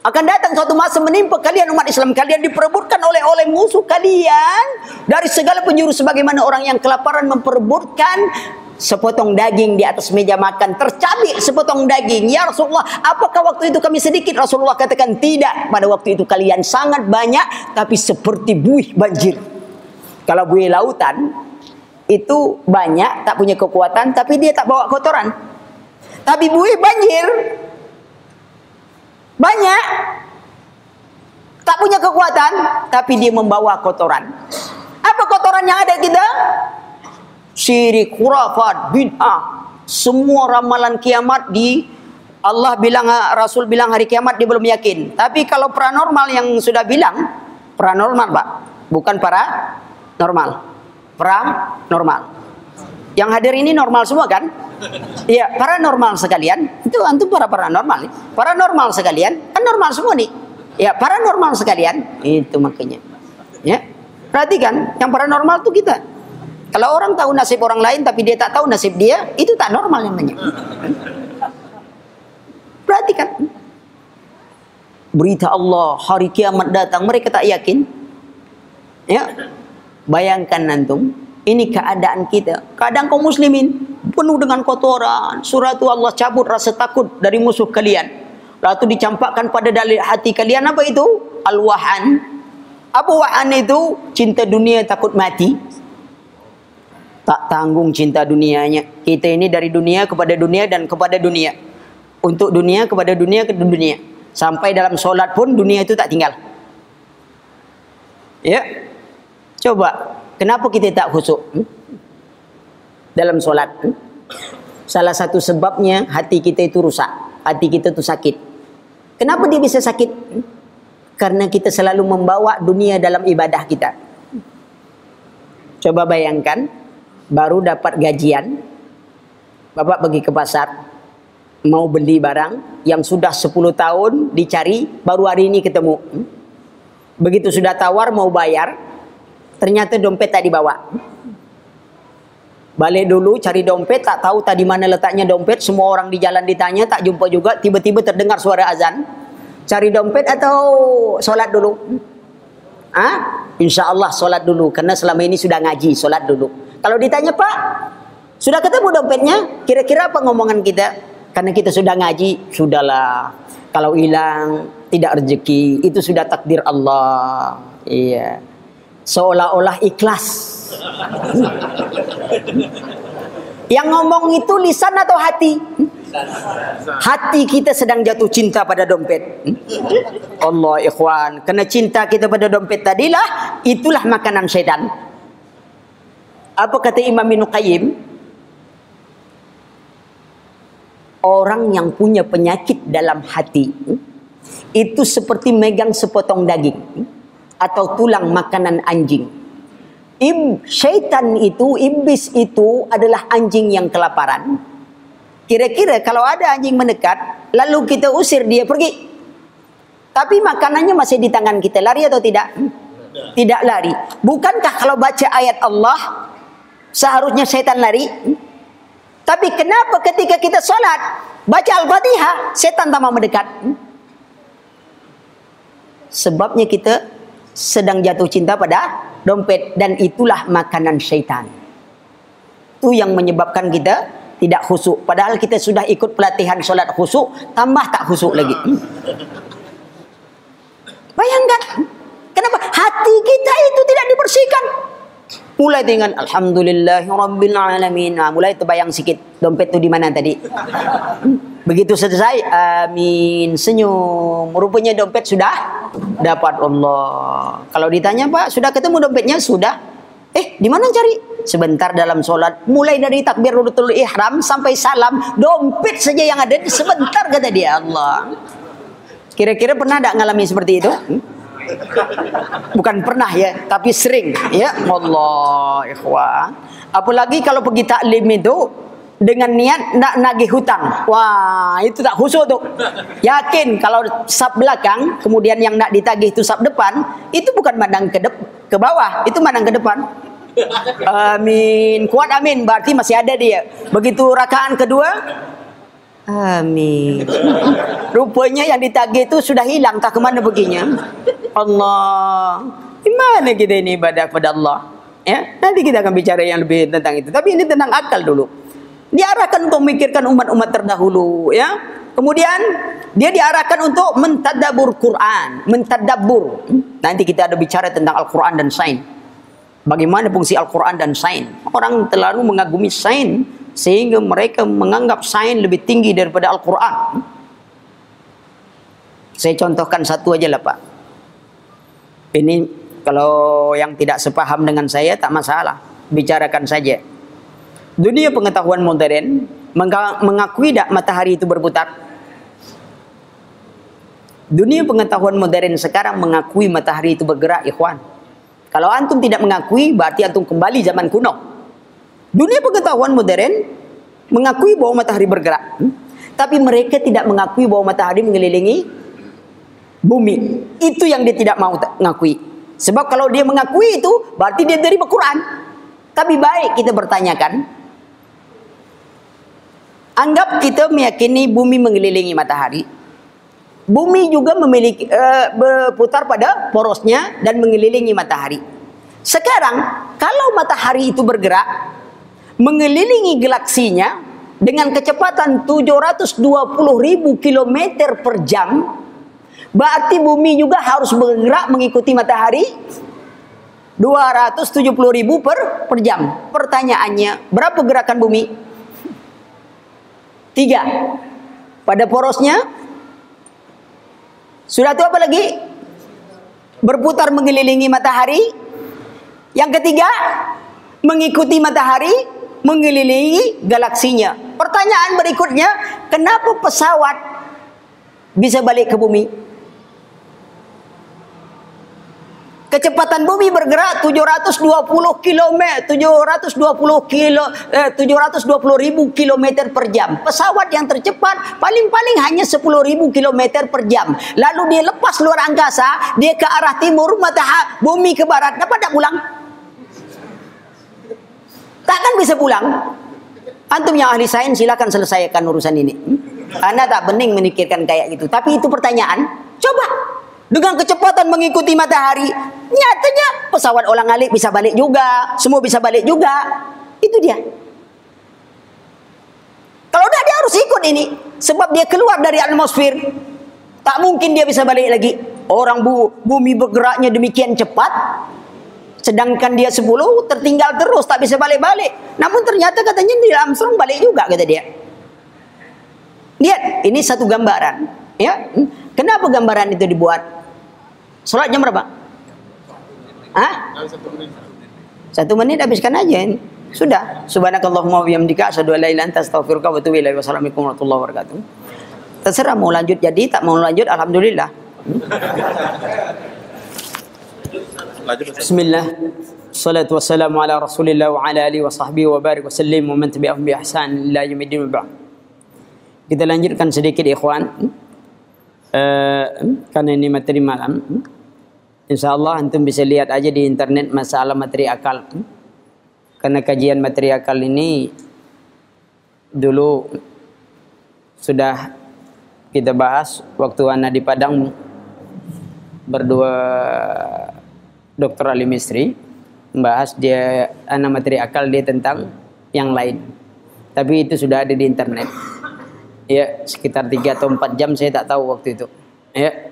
Akan datang suatu masa menimpa kalian umat Islam kalian diperebutkan oleh oleh musuh kalian. Dari segala penjuru sebagaimana orang yang kelaparan memperebutkan sepotong daging di atas meja makan tercabik sepotong daging. Ya Rasulullah apakah waktu itu kami sedikit? Rasulullah katakan tidak. Pada waktu itu kalian sangat banyak tapi seperti buih banjir. Kalau buih lautan itu banyak tak punya kekuatan tapi dia tak bawa kotoran. Tapi buih banjir banyak. Tak punya kekuatan. Tapi dia membawa kotoran. Apa kotoran yang ada kita? Syirik, kurafat, bid'ah. Semua ramalan kiamat di Allah bilang, Rasul bilang hari kiamat dia belum yakin. Tapi kalau paranormal yang sudah bilang, paranormal pak. Bukan para normal. Paranormal. Yang hadir ini normal semua kan? Iya, paranormal sekalian. Itu antum para paranormal. Paranormal sekalian, kan normal semua nih. Ya, paranormal sekalian. Itu makanya. Ya. Perhatikan, yang paranormal itu kita. Kalau orang tahu nasib orang lain tapi dia tak tahu nasib dia, itu tak normal namanya. Perhatikan. Berita Allah, hari kiamat datang, mereka tak yakin. Ya. Bayangkan antum, ini keadaan kita. Kadang kaum muslimin penuh dengan kotoran. Surah itu Allah cabut rasa takut dari musuh kalian. Lalu dicampakkan pada dalil hati kalian apa itu? Al-wahan. Apa wahan itu? Cinta dunia takut mati. Tak tanggung cinta dunianya. Kita ini dari dunia kepada dunia dan kepada dunia. Untuk dunia kepada dunia ke dunia. Sampai dalam solat pun dunia itu tak tinggal. Ya. Coba Kenapa kita tak khusyuk? Hmm? Dalam solat. Hmm? Salah satu sebabnya hati kita itu rusak. Hati kita itu sakit. Kenapa dia bisa sakit? Hmm? Karena kita selalu membawa dunia dalam ibadah kita. Coba bayangkan, baru dapat gajian, Bapak pergi ke pasar, mau beli barang yang sudah 10 tahun dicari, baru hari ini ketemu. Hmm? Begitu sudah tawar mau bayar, Ternyata dompet tak dibawa. Balik dulu cari dompet, tak tahu tadi mana letaknya dompet. Semua orang di jalan ditanya, tak jumpa juga. Tiba-tiba terdengar suara azan. Cari dompet atau solat dulu? Ah, Insya Allah solat dulu. Karena selama ini sudah ngaji, solat dulu. Kalau ditanya, Pak, sudah ketemu dompetnya? Kira-kira apa ngomongan kita? Karena kita sudah ngaji, sudahlah. Kalau hilang, tidak rezeki, itu sudah takdir Allah. Iya seolah-olah ikhlas. Yang ngomong itu lisan atau hati? Hati kita sedang jatuh cinta pada dompet. Allah ikhwan, kena cinta kita pada dompet tadilah itulah makanan syaitan. Apa kata Imam Ibn Qayyim? Orang yang punya penyakit dalam hati itu seperti megang sepotong daging atau tulang makanan anjing. Ib, syaitan itu, iblis itu adalah anjing yang kelaparan. Kira-kira kalau ada anjing mendekat, lalu kita usir dia pergi. Tapi makanannya masih di tangan kita. Lari atau tidak? Tidak lari. Bukankah kalau baca ayat Allah, seharusnya syaitan lari? Tapi kenapa ketika kita sholat, baca Al-Fatihah, setan tak mau mendekat? Sebabnya kita sedang jatuh cinta pada dompet dan itulah makanan syaitan. Itu yang menyebabkan kita tidak khusyuk. Padahal kita sudah ikut pelatihan solat khusyuk, tambah tak khusyuk lagi. Bayangkan. Kenapa? Hati kita itu tidak dibersihkan. Mulai dengan Alhamdulillahirrabbilalamin. Nah, mulai terbayang sikit. Dompet itu di mana tadi? Begitu selesai, amin, senyum. Rupanya dompet sudah dapat Allah. Kalau ditanya, Pak, sudah ketemu dompetnya? Sudah. Eh, di mana cari? Sebentar dalam solat. Mulai dari takbiratul ihram sampai salam. Dompet saja yang ada. Sebentar kata dia Allah. Kira-kira pernah tak ngalami seperti itu? Hmm? Bukan pernah ya, tapi sering. Ya, Allah, ikhwan. Apalagi kalau pergi taklim itu dengan niat nak nagih hutang. Wah, itu tak khusyuk tu. Yakin kalau sab belakang, kemudian yang nak ditagih itu sab depan, itu bukan mandang ke ke bawah, itu mandang ke depan. Amin. Kuat amin, berarti masih ada dia. Begitu rakaat kedua, Amin. Rupanya yang ditagih itu sudah hilang tak ke mana perginya. Allah. Di mana kita ini ibadah kepada Allah? Ya, nanti kita akan bicara yang lebih tentang itu. Tapi ini tentang akal dulu. Diarahkan untuk memikirkan umat-umat terdahulu, ya. Kemudian dia diarahkan untuk mentadabur Quran, mentadabur. Nanti kita ada bicara tentang Al-Quran dan sains. Bagaimana fungsi Al-Quran dan sains? Orang terlalu mengagumi sains sehingga mereka menganggap sains lebih tinggi daripada Al-Quran. Saya contohkan satu aja lah Pak. Ini kalau yang tidak sepaham dengan saya tak masalah. Bicarakan saja. Dunia pengetahuan modern mengakui tak matahari itu berputar? Dunia pengetahuan modern sekarang mengakui matahari itu bergerak, ikhwan. Kalau antum tidak mengakui, berarti antum kembali zaman kuno. Dunia pengetahuan modern mengakui bahwa matahari bergerak. Hmm? Tapi mereka tidak mengakui bahwa matahari mengelilingi bumi. Itu yang dia tidak mau mengakui. Sebab kalau dia mengakui itu, berarti dia dari Al-Quran. Tapi baik kita bertanyakan. Anggap kita meyakini bumi mengelilingi matahari. Bumi juga memiliki uh, berputar pada porosnya dan mengelilingi matahari. Sekarang, kalau matahari itu bergerak, mengelilingi galaksinya dengan kecepatan 720 ribu kilometer per jam berarti bumi juga harus bergerak mengikuti matahari 270 ribu per, per jam pertanyaannya berapa gerakan bumi? tiga pada porosnya sudah itu apa lagi? berputar mengelilingi matahari yang ketiga mengikuti matahari mengelilingi galaksinya. Pertanyaan berikutnya, kenapa pesawat bisa balik ke bumi? Kecepatan bumi bergerak 720 km, 720 kilo, eh, 720 ribu kilometer per jam. Pesawat yang tercepat paling-paling hanya 10 ribu kilometer per jam. Lalu dia lepas luar angkasa, dia ke arah timur, matahari, bumi ke barat. Dapat tak pulang? Takkan bisa pulang. Antum yang ahli sains silakan selesaikan urusan ini. Anda tak bening memikirkan kayak gitu. Tapi itu pertanyaan. Coba dengan kecepatan mengikuti matahari, nyatanya pesawat orang alik bisa balik juga, semua bisa balik juga. Itu dia. Kalau tidak dia harus ikut ini, sebab dia keluar dari atmosfer. Tak mungkin dia bisa balik lagi. Orang bu, bumi bergeraknya demikian cepat, Sedangkan dia 10 tertinggal terus tak bisa balik-balik. Namun ternyata katanya di Armstrong balik juga kata dia. Lihat, ini satu gambaran, ya. Kenapa gambaran itu dibuat? Salat jam berapa? Hah? Satu menit habiskan aja. Sudah. Subhanakallahumma wabihamdika asyhadu an la ilaha illa anta astaghfiruka wa atubu ilaik. Wassalamualaikum warahmatullahi wabarakatuh. Terserah mau lanjut jadi tak mau lanjut alhamdulillah. Bismillah. Salatu wassalamu ala Rasulillah wa ala alihi wa sahbihi wa barik wa sallim wa man tabi'ahum bi ihsan ila yaumil Kita lanjutkan sedikit ikhwan. Hmm? Uh, karena ini materi malam insyaallah antum bisa lihat aja di internet masalah materi akal karena kajian materi akal ini dulu sudah kita bahas waktu anak di Padang berdua Dr. Ali Misri membahas dia anak materi akal dia tentang yang lain. Tapi itu sudah ada di internet. Ya, sekitar 3 atau 4 jam saya tak tahu waktu itu. Ya.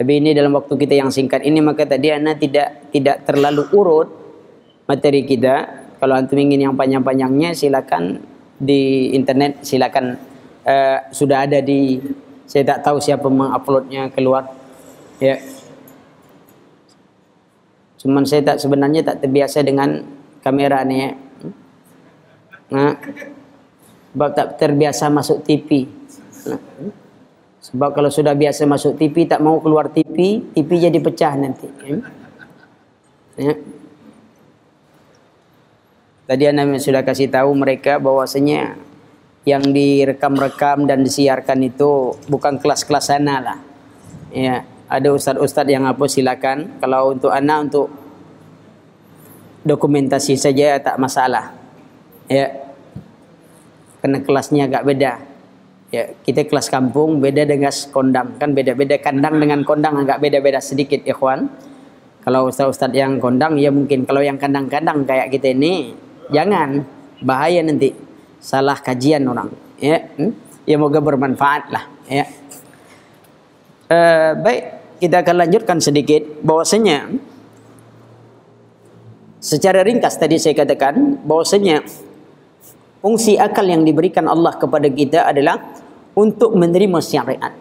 Tapi ini dalam waktu kita yang singkat ini maka tadi ana tidak tidak terlalu urut materi kita. Kalau antum ingin yang panjang-panjangnya silakan di internet silakan uh, sudah ada di saya tak tahu siapa menguploadnya keluar. Ya. Cuman saya tak sebenarnya tak terbiasa dengan kamera ni ya. Nah. Sebab tak terbiasa masuk TV. Sebab kalau sudah biasa masuk TV tak mau keluar TV, TV jadi pecah nanti. Ya. ya. Tadi anda sudah kasih tahu mereka bahwasanya yang direkam-rekam dan disiarkan itu bukan kelas-kelas sana lah. Ya, ada ustaz-ustaz yang apa silakan. Kalau untuk anak untuk dokumentasi saja tak masalah. Ya. Karena kelasnya agak beda. Ya, kita kelas kampung beda dengan kondang kan beda-beda kandang dengan kondang agak beda-beda sedikit ikhwan. Kalau ustaz-ustaz yang kondang ya mungkin kalau yang kandang-kandang kayak kita ini jangan bahaya nanti salah kajian orang ya. Hmm? Ya moga bermanfaat lah ya. Uh, baik kita akan lanjutkan sedikit bahwasanya secara ringkas tadi saya katakan bahwasanya fungsi akal yang diberikan Allah kepada kita adalah untuk menerima syariat.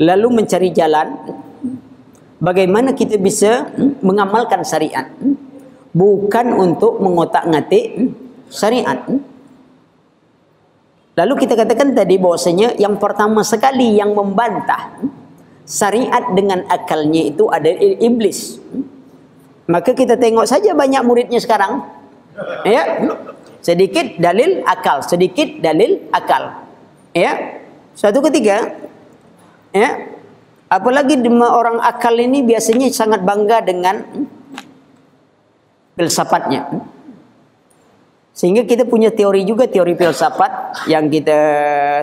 Lalu mencari jalan bagaimana kita bisa mengamalkan syariat. Bukan untuk mengotak-ngatik syariat. Lalu kita katakan tadi bahwasanya yang pertama sekali yang membantah syariat dengan akalnya itu ada iblis. Maka kita tengok saja banyak muridnya sekarang. Ya. Sedikit dalil akal, sedikit dalil akal. Ya. Suatu ketika ya, apalagi orang akal ini biasanya sangat bangga dengan filsafatnya. Sehingga kita punya teori juga teori filsafat yang kita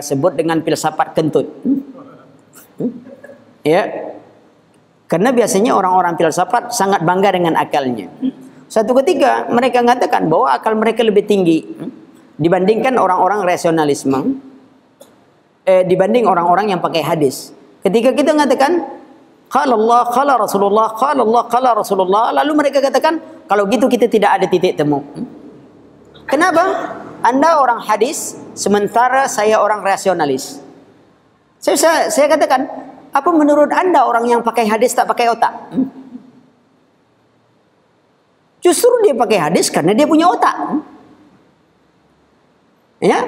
sebut dengan filsafat kentut. Ya. Karena biasanya orang-orang filsafat sangat bangga dengan akalnya. Satu ketika mereka mengatakan bahwa akal mereka lebih tinggi dibandingkan orang-orang rasionalisme eh, dibanding orang-orang yang pakai hadis. Ketika kita mengatakan qala Allah qala Rasulullah qala Allah qala Rasulullah lalu mereka katakan kalau gitu kita tidak ada titik temu. Kenapa? Anda orang hadis sementara saya orang rasionalis. Saya, saya, saya katakan, apa menurut Anda orang yang pakai hadis tak pakai otak? Justru dia pakai hadis karena dia punya otak. Ya,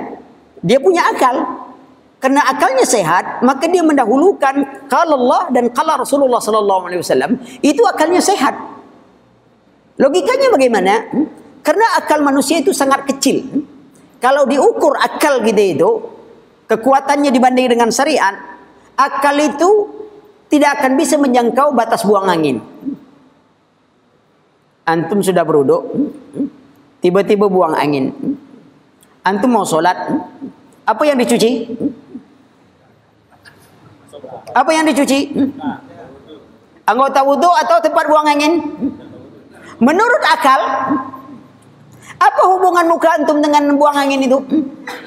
dia punya akal. Karena akalnya sehat, maka dia mendahulukan kalau Allah dan kalau Rasulullah sallallahu alaihi wasallam itu akalnya sehat. Logikanya bagaimana? Karena akal manusia itu sangat kecil. Kalau diukur akal kita itu, kekuatannya dibanding dengan syariat, akal itu tidak akan bisa menjangkau batas buang angin antum sudah beruduk tiba-tiba buang angin. Antum mau solat apa yang dicuci? Apa yang dicuci? Anggota wudhu atau tempat buang angin? Menurut akal apa hubungan muka antum dengan buang angin itu?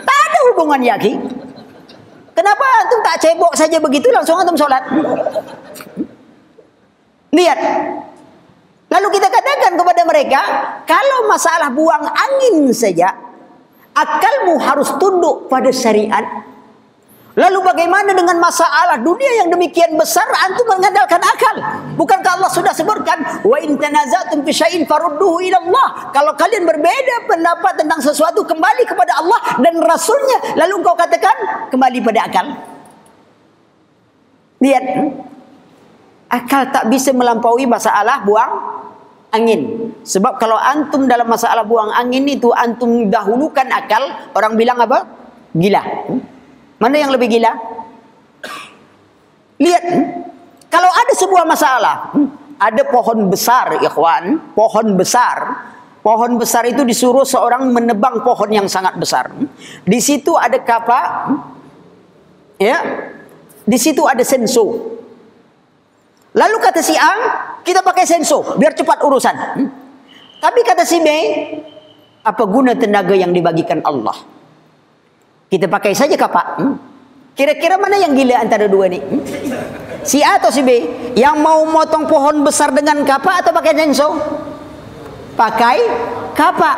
Tak ada hubungan yaki. Kenapa antum tak cebok saja begitu langsung antum solat? Lihat Lalu kita katakan kepada mereka, kalau masalah buang angin saja, akalmu harus tunduk pada syariat. Lalu bagaimana dengan masalah dunia yang demikian besar antum mengandalkan akal? Bukankah Allah sudah sebutkan wa in tanazatum fi syai'in farudduhu ila Allah? Kalau kalian berbeda pendapat tentang sesuatu kembali kepada Allah dan Rasulnya, lalu engkau katakan kembali pada akal. Lihat, akal tak bisa melampaui masalah buang angin. Sebab kalau antum dalam masalah buang angin itu antum dahulukan akal, orang bilang apa? Gila. Mana yang lebih gila? Lihat. Kalau ada sebuah masalah, ada pohon besar, ikhwan, pohon besar. Pohon besar itu disuruh seorang menebang pohon yang sangat besar. Di situ ada kapak, ya, di situ ada sensor. Lalu kata si A, kita pakai sensor biar cepat urusan. Hmm? Tapi kata si B, Apa guna tenaga yang dibagikan Allah? Kita pakai saja kapak. Hmm? Kira-kira mana yang gila antara dua ni? Hmm? Si A atau si B? Yang mau motong pohon besar dengan kapak atau pakai denso? Pakai kapak.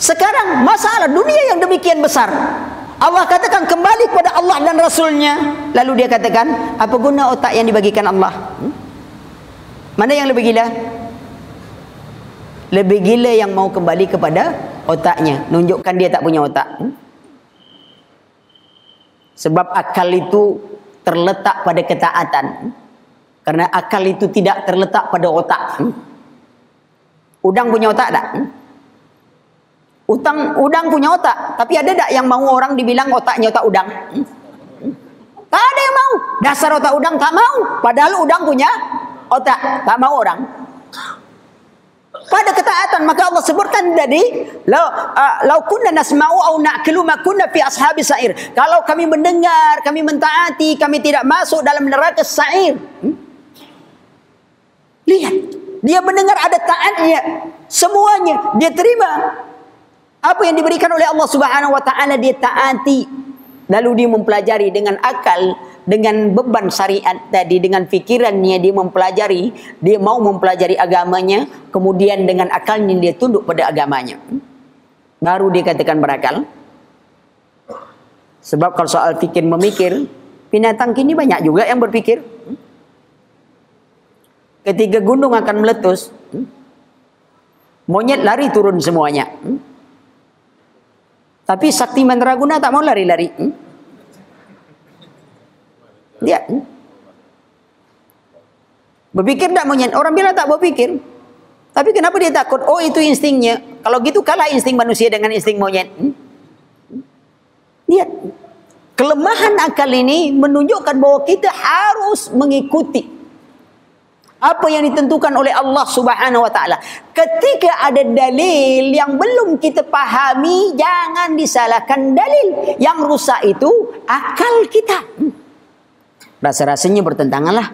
Sekarang masalah dunia yang demikian besar. Allah katakan kembali kepada Allah dan Rasulnya. Lalu dia katakan, apa guna otak yang dibagikan Allah? Hmm? Mana yang lebih gila? Lebih gila yang mau kembali kepada otaknya. Nunjukkan dia tak punya otak. Hmm? Sebab akal itu terletak pada ketaatan. Karena akal itu tidak terletak pada otak. Udang punya otak tak? Utang, udang punya otak. Tapi ada tak yang mau orang dibilang otaknya otak udang? Tak ada yang mau. Dasar otak udang tak mau. Padahal udang punya otak. Tak mau orang pada ketaatan maka Allah sebutkan tadi lau uh, lau kunna nasma'u au na'kulu ma kunna fi ashabi sa'ir kalau kami mendengar kami mentaati kami tidak masuk dalam neraka sa'ir hmm? lihat dia mendengar ada taatnya semuanya dia terima apa yang diberikan oleh Allah Subhanahu wa taala dia taati. Lalu dia mempelajari dengan akal dengan beban syariat tadi dengan fikirannya dia mempelajari dia mau mempelajari agamanya kemudian dengan akalnya dia tunduk pada agamanya. Baru dia katakan berakal. Sebab kalau soal fikir memikir binatang kini banyak juga yang berpikir ketika gunung akan meletus. Monyet lari turun semuanya tapi sakti mandraguna tak mau lari-lari dia berpikir tak monyet. Orang bilang tak berpikir. Tapi kenapa dia takut? Oh itu instingnya. Kalau gitu kalah insting manusia dengan insting monyet. Hmm? Lihat. Kelemahan akal ini menunjukkan bahawa kita harus mengikuti apa yang ditentukan oleh Allah Subhanahu wa taala. Ketika ada dalil yang belum kita pahami, jangan disalahkan dalil. Yang rusak itu akal kita. Rasa-rasanya bertentangan lah.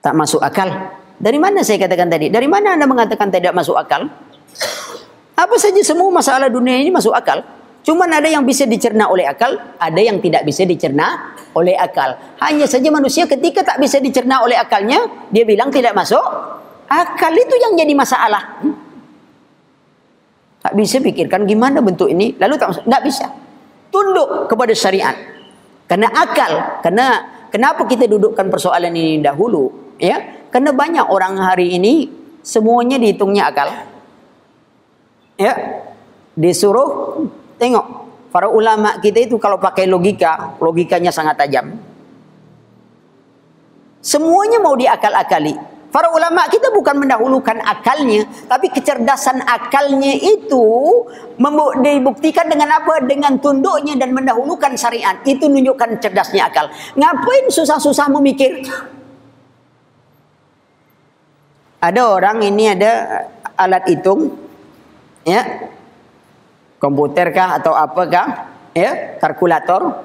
Tak masuk akal. Dari mana saya katakan tadi? Dari mana anda mengatakan tidak masuk akal? Apa saja semua masalah dunia ini masuk akal. Cuma ada yang bisa dicerna oleh akal, ada yang tidak bisa dicerna oleh akal. Hanya saja manusia ketika tak bisa dicerna oleh akalnya, dia bilang tidak masuk. Akal itu yang jadi masalah. Hmm? Tak bisa pikirkan gimana bentuk ini, lalu tak. Tak bisa. Tunduk kepada syariat. Karena akal, karena kenapa kita dudukkan persoalan ini dahulu? Ya, karena banyak orang hari ini semuanya dihitungnya akal. Ya, disuruh tengok para ulama kita itu kalau pakai logika, logikanya sangat tajam. Semuanya mau diakal-akali. Para ulama kita bukan mendahulukan akalnya, tapi kecerdasan akalnya itu dibuktikan dengan apa? Dengan tunduknya dan mendahulukan syariat. Itu menunjukkan cerdasnya akal. Ngapain susah-susah memikir? Ada orang ini ada alat hitung, ya, komputer kah atau apakah, ya, kalkulator.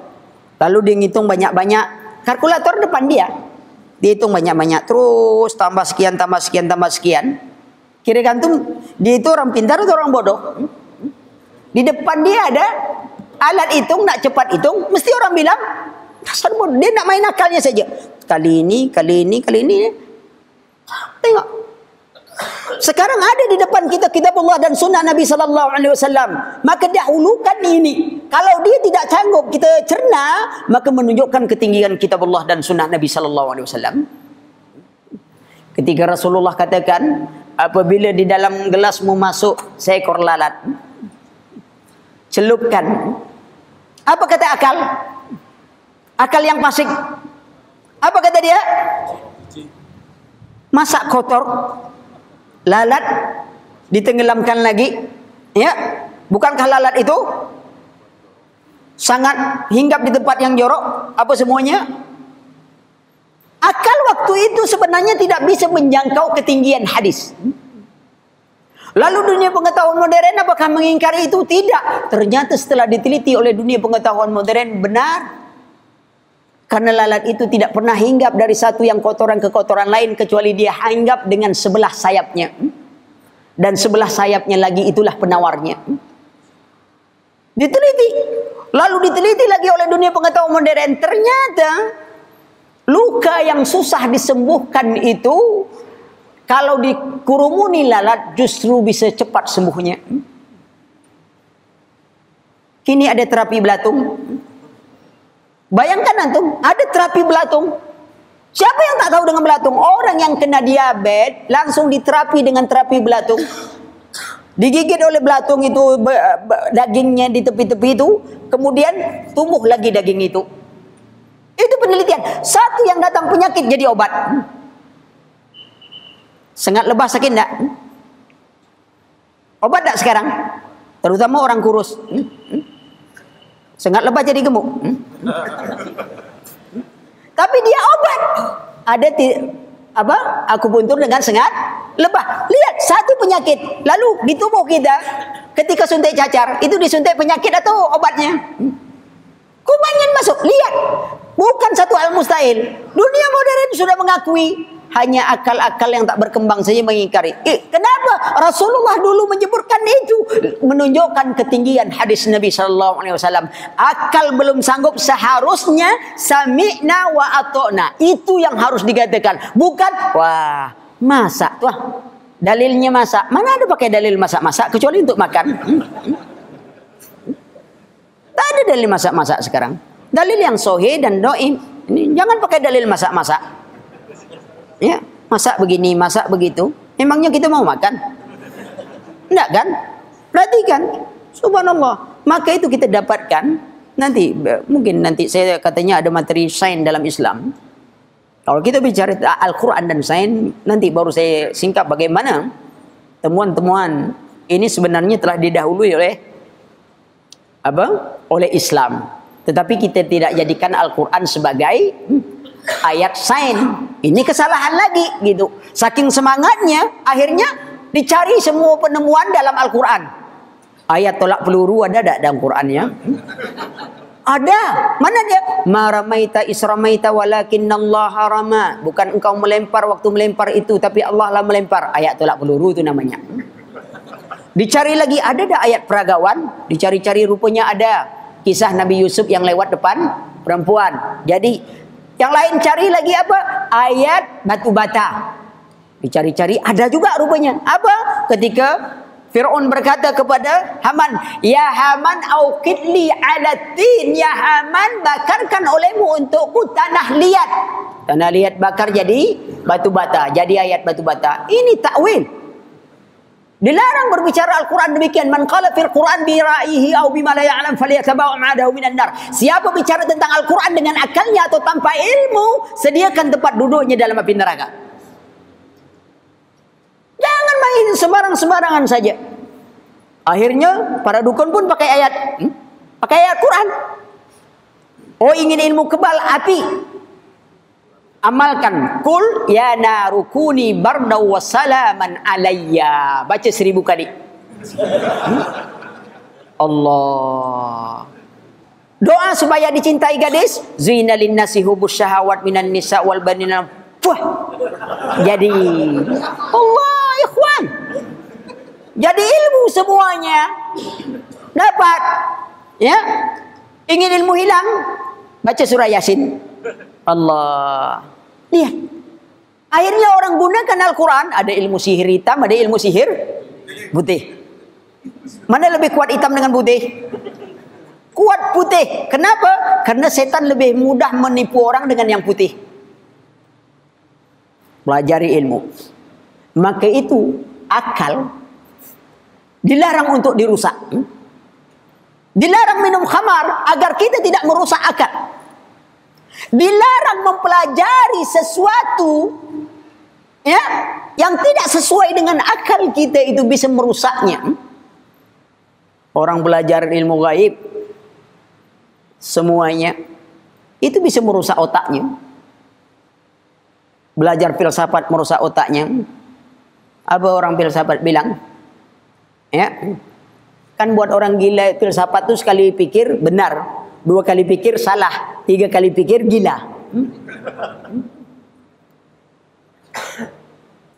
Lalu dia ngitung banyak-banyak kalkulator depan dia. Dihitung banyak-banyak terus tambah sekian tambah sekian tambah sekian. Kira gantung dia itu orang pintar atau orang bodoh? Di depan dia ada alat hitung nak cepat hitung, mesti orang bilang dasar bodoh. Dia nak main akalnya saja. Kali ini, kali ini, kali ini. Tengok. Sekarang ada di depan kita kitab Allah dan sunnah Nabi sallallahu alaihi wasallam. Maka dahulukan ini. Kalau dia tidak sanggup kita cerna, maka menunjukkan ketinggian kitab Allah dan sunnah Nabi sallallahu alaihi wasallam. Ketika Rasulullah katakan, apabila di dalam gelasmu masuk seekor lalat, celupkan. Apa kata akal? Akal yang fasik. Apa kata dia? Masak kotor, lalat ditenggelamkan lagi. Ya. Bukankah lalat itu sangat hinggap di tempat yang jorok? Apa semuanya? Akal waktu itu sebenarnya tidak bisa menjangkau ketinggian hadis. Lalu dunia pengetahuan modern apakah mengingkari itu? Tidak. Ternyata setelah diteliti oleh dunia pengetahuan modern benar karena lalat itu tidak pernah hinggap dari satu yang kotoran ke kotoran lain kecuali dia hinggap dengan sebelah sayapnya. Dan sebelah sayapnya lagi itulah penawarnya. Diteliti. Lalu diteliti lagi oleh dunia pengetahuan modern. Ternyata luka yang susah disembuhkan itu kalau dikurumuni lalat justru bisa cepat sembuhnya. Kini ada terapi belatung. Bayangkan antum, ada terapi belatung. Siapa yang tak tahu dengan belatung? Orang yang kena diabetes langsung diterapi dengan terapi belatung. Digigit oleh belatung itu dagingnya di tepi-tepi itu, kemudian tumbuh lagi daging itu. Itu penelitian. Satu yang datang penyakit jadi obat. Sengat lebah sakit enggak? Obat tak sekarang? Terutama orang kurus. Sengat lebah jadi gemuk. Tapi dia obat. Ada ti apa? Aku buntur dengan sengat lebah. Lihat satu penyakit. Lalu di tubuh kita ketika suntik cacar itu disuntik penyakit atau obatnya? Kumanyan masuk. Lihat. Bukan satu al mustahil. Dunia modern sudah mengakui hanya akal-akal yang tak berkembang saja mengingkari. Eh, kenapa Rasulullah dulu menyebutkan itu? Menunjukkan ketinggian hadis Nabi sallallahu alaihi wasallam. Akal belum sanggup seharusnya sami'na wa ata'na. Itu yang harus dikatakan. Bukan wah, masak tuh. Dalilnya masak. Mana ada pakai dalil masak-masak kecuali untuk makan? Tak ada dalil masak-masak sekarang. Dalil yang sohe dan doim. Ini jangan pakai dalil masak-masak. Ya, masak begini, masak begitu. Memangnya kita mau makan? Enggak kan? Perhatikan. Subhanallah. Maka itu kita dapatkan nanti mungkin nanti saya katanya ada materi sains dalam Islam. Kalau kita bicara Al-Quran dan sains, nanti baru saya singkap bagaimana temuan-temuan ini sebenarnya telah didahului oleh apa? Oleh Islam. Tetapi kita tidak jadikan Al-Quran sebagai ayat sain. Ini kesalahan lagi gitu. Saking semangatnya akhirnya dicari semua penemuan dalam Al-Qur'an. Ayat tolak peluru ada tak dalam Qur'annya? Ada. Mana dia? Maramaita isramaita walakin Allah harama. Bukan engkau melempar waktu melempar itu tapi Allah lah melempar. Ayat tolak peluru itu namanya. Dicari lagi ada tak ayat peragawan? Dicari-cari rupanya ada. Kisah Nabi Yusuf yang lewat depan perempuan. Jadi yang lain cari lagi apa? Ayat batu bata. Dicari-cari ada juga rupanya. Apa? Ketika Fir'aun berkata kepada Haman, Ya Haman awkidli ala tin. Ya Haman bakarkan olehmu untukku tanah liat. Tanah liat bakar jadi batu bata. Jadi ayat batu bata. Ini takwil. Dilarang berbicara Al-Quran demikian. Man qala fil Quran bi ra'ihi au bima la ya'lam falyatabawa ma'adahu minan nar. Siapa bicara tentang Al-Quran dengan akalnya atau tanpa ilmu, sediakan tempat duduknya dalam api neraka. Jangan main sembarang-sembarangan saja. Akhirnya para dukun pun pakai ayat. Hmm? Pakai ayat Quran. Oh ingin ilmu kebal api amalkan kul ya narukuni barda wa salaman alayya. Baca seribu kali? Allah. Doa supaya dicintai gadis. Zina lin nasi hubus syahawat minan nisa wal banina Puh. jadi Allah ikhwan. Jadi ilmu semuanya dapat ya. Ingin ilmu hilang baca surah yasin Allah Lihat. Akhirnya orang gunakan Al-Quran. Ada ilmu sihir hitam, ada ilmu sihir putih. Mana lebih kuat hitam dengan putih? Kuat putih. Kenapa? Karena setan lebih mudah menipu orang dengan yang putih. Pelajari ilmu. Maka itu akal dilarang untuk dirusak. Dilarang minum khamar agar kita tidak merusak akal. Dilarang mempelajari sesuatu ya yang tidak sesuai dengan akal kita itu bisa merusaknya. Orang belajar ilmu gaib semuanya itu bisa merusak otaknya. Belajar filsafat merusak otaknya. Apa orang filsafat bilang? Ya. Kan buat orang gila filsafat itu sekali pikir benar, Dua kali pikir salah, tiga kali pikir gila. Hmm?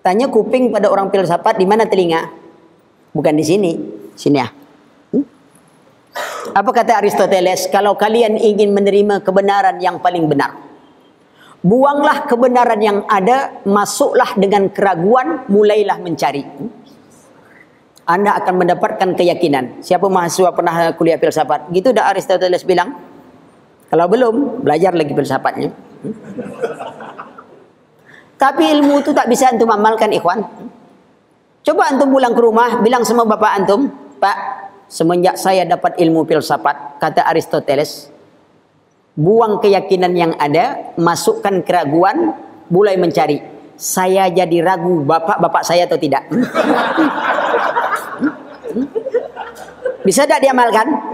Tanya kuping pada orang filsafat di mana telinga? Bukan di sini. Sini ya. Hmm? Apa kata Aristoteles? Kalau kalian ingin menerima kebenaran yang paling benar. Buanglah kebenaran yang ada. Masuklah dengan keraguan. Mulailah mencari. Anda akan mendapatkan keyakinan. Siapa mahasiswa pernah kuliah filsafat? Gitu dah Aristoteles bilang. Kalau belum, belajar lagi filsafatnya. Tapi ilmu itu tak bisa antum amalkan ikhwan. Coba antum pulang ke rumah, bilang sama bapak antum, Pak, semenjak saya dapat ilmu filsafat, kata Aristoteles, buang keyakinan yang ada, masukkan keraguan, mulai mencari. Saya jadi ragu bapak-bapak saya atau tidak. Bisa tak diamalkan?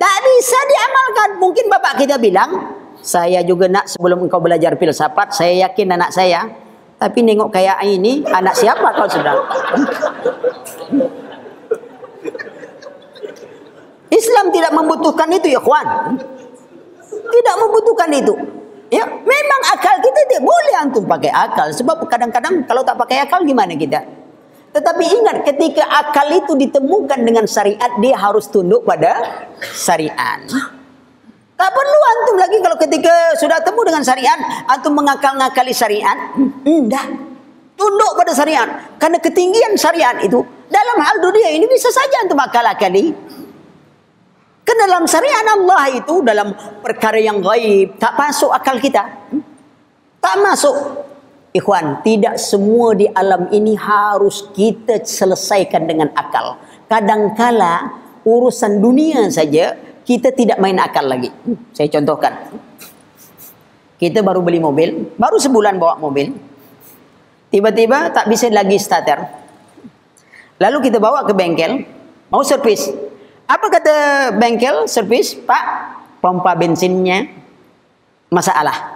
Tak bisa diamalkan. Mungkin bapak kita bilang, saya juga nak sebelum engkau belajar filsafat, saya yakin anak saya. Tapi nengok kayak ini, anak siapa kau sudah? Islam tidak membutuhkan itu ya kawan. Tidak membutuhkan itu. Ya, memang akal kita tidak boleh antum pakai akal sebab kadang-kadang kalau tak pakai akal gimana kita? Tetapi ingat ketika akal itu ditemukan dengan syariat dia harus tunduk pada syariat. Tak perlu antum lagi kalau ketika sudah temu dengan syariat, antum mengakal-ngakali syariat. Tidak. Tunduk pada syariat. Karena ketinggian syariat itu, dalam hal dunia ini bisa saja antum akal-akali. Karena dalam syariat Allah itu, dalam perkara yang gaib, tak masuk akal kita. Tak masuk. Ikhwan, tidak semua di alam ini harus kita selesaikan dengan akal. Kadangkala urusan dunia saja kita tidak main akal lagi. Saya contohkan. Kita baru beli mobil, baru sebulan bawa mobil. Tiba-tiba tak bisa lagi starter. Lalu kita bawa ke bengkel, mau servis. Apa kata bengkel servis? Pak, pompa bensinnya masalah.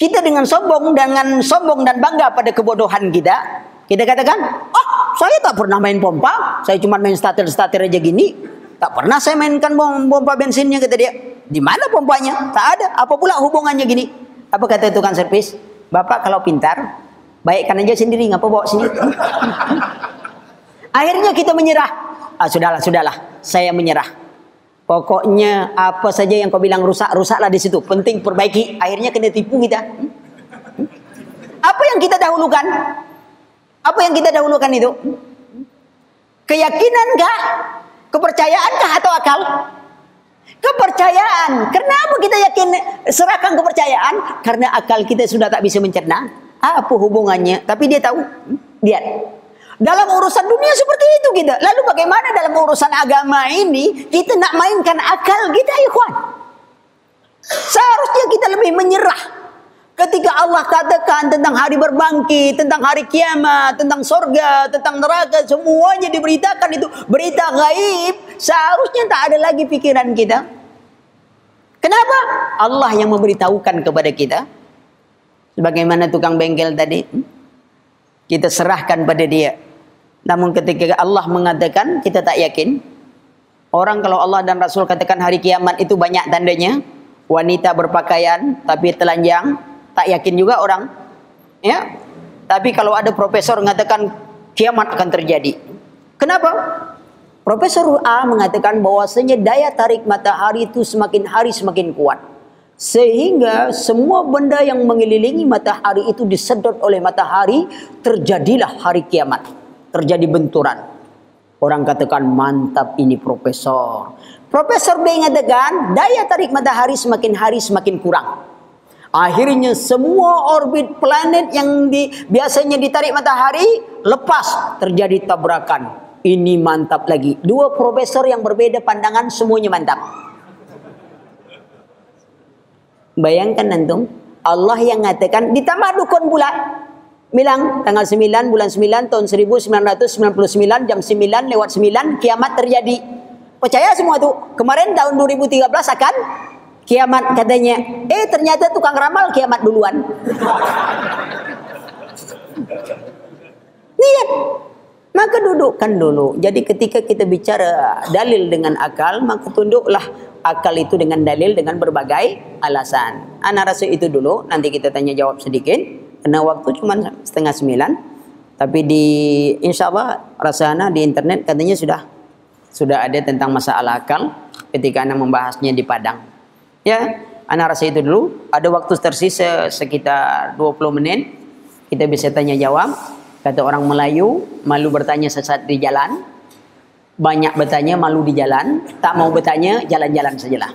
Kita dengan sombong, dengan sombong dan bangga pada kebodohan kita, kita katakan, oh saya tak pernah main pompa, saya cuma main starter-starter aja gini. Tak pernah saya mainkan pompa bensinnya kata dia. Di mana pompanya? Tak ada. Apa pula hubungannya gini? Apa kata tukang servis? Bapak kalau pintar, baikkan aja sendiri, ngapa bawa sini? Akhirnya kita menyerah. Ah, sudahlah, sudahlah. Saya menyerah. Pokoknya apa saja yang kau bilang rusak, rusaklah di situ. Penting perbaiki. Akhirnya kena tipu kita. Apa yang kita dahulukan? Apa yang kita dahulukan itu? Keyakinan kah? Kepercayaankah atau akal? Kepercayaan. Kenapa kita yakin serahkan kepercayaan? Karena akal kita sudah tak bisa mencerna. Apa hubungannya? Tapi dia tahu. Lihat. Dalam urusan dunia seperti itu kita. Lalu bagaimana dalam urusan agama ini kita nak mainkan akal kita, ikhwan? Seharusnya kita lebih menyerah Ketika Allah katakan tentang hari berbangkit, tentang hari kiamat, tentang sorga, tentang neraka, semuanya diberitakan itu berita gaib. Seharusnya tak ada lagi pikiran kita. Kenapa? Allah yang memberitahukan kepada kita. Sebagaimana tukang bengkel tadi. Kita serahkan pada dia. Namun ketika Allah mengatakan, kita tak yakin. Orang kalau Allah dan Rasul katakan hari kiamat itu banyak tandanya. Wanita berpakaian tapi telanjang tak yakin juga orang. Ya. Tapi kalau ada profesor mengatakan kiamat akan terjadi. Kenapa? Profesor A mengatakan bahwasanya daya tarik matahari itu semakin hari semakin kuat. Sehingga semua benda yang mengelilingi matahari itu disedot oleh matahari, terjadilah hari kiamat. Terjadi benturan. Orang katakan mantap ini profesor. Profesor B mengatakan daya tarik matahari semakin hari semakin kurang. Akhirnya semua orbit planet yang di, biasanya ditarik matahari lepas terjadi tabrakan. Ini mantap lagi. Dua profesor yang berbeda pandangan semuanya mantap. Bayangkan nanti Allah yang mengatakan ditambah dukun pula. Bilang tanggal 9 bulan 9 tahun 1999 jam 9 lewat 9 kiamat terjadi. Percaya semua tu. Kemarin tahun 2013 akan kiamat katanya. Eh ternyata tukang ramal kiamat duluan. Lihat. Maka dudukkan dulu. Jadi ketika kita bicara dalil dengan akal, maka tunduklah akal itu dengan dalil dengan berbagai alasan. Anak rasa itu dulu, nanti kita tanya jawab sedikit. Karena waktu cuma setengah sembilan. Tapi di insya Allah rasanya di internet katanya sudah sudah ada tentang masalah akal ketika anda membahasnya di Padang. Ya, anda rasa itu dulu. Ada waktu tersisa sekitar 20 menit. Kita bisa tanya jawab. Kata orang Melayu, malu bertanya sesat di jalan. Banyak bertanya, malu di jalan. Tak mau bertanya, jalan-jalan sajalah.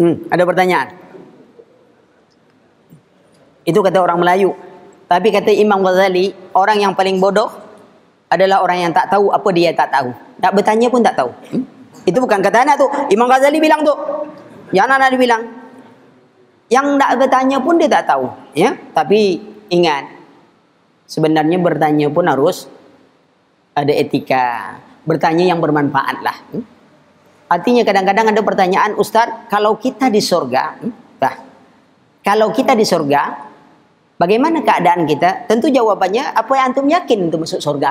Hmm, ada pertanyaan? Itu kata orang Melayu. Tapi kata Imam Ghazali, orang yang paling bodoh adalah orang yang tak tahu apa dia tak tahu. Tak bertanya pun tak tahu. Hmm? Itu bukan kata anak tu. Imam Ghazali bilang tu. Jangan anak dia bilang. Yang tak bertanya pun dia tak tahu. Ya, Tapi ingat. Sebenarnya bertanya pun harus ada etika. Bertanya yang bermanfaat lah. Hmm? Artinya kadang-kadang ada pertanyaan, Ustaz, kalau kita di surga, nah, kalau kita di surga, bagaimana keadaan kita? Tentu jawabannya, apa yang antum yakin untuk masuk surga?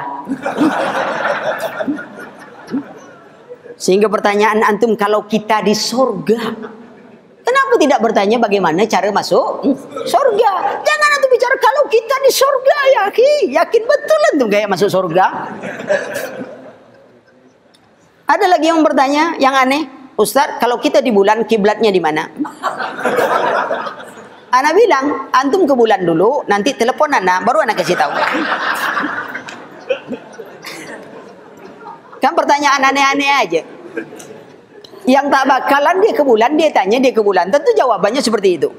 Sehingga pertanyaan antum, kalau kita di surga, kenapa tidak bertanya bagaimana cara masuk surga? Jangan antum bicara kalau kita di surga, yakin, yakin betul antum kayak masuk surga. Ada lagi yang bertanya yang aneh, Ustaz, kalau kita di bulan kiblatnya di mana? Ana bilang, antum ke bulan dulu, nanti telepon Ana, baru Ana kasih tahu. Kan pertanyaan aneh-aneh aja. Yang tak bakalan dia ke bulan, dia tanya dia ke bulan. Tentu jawabannya seperti itu.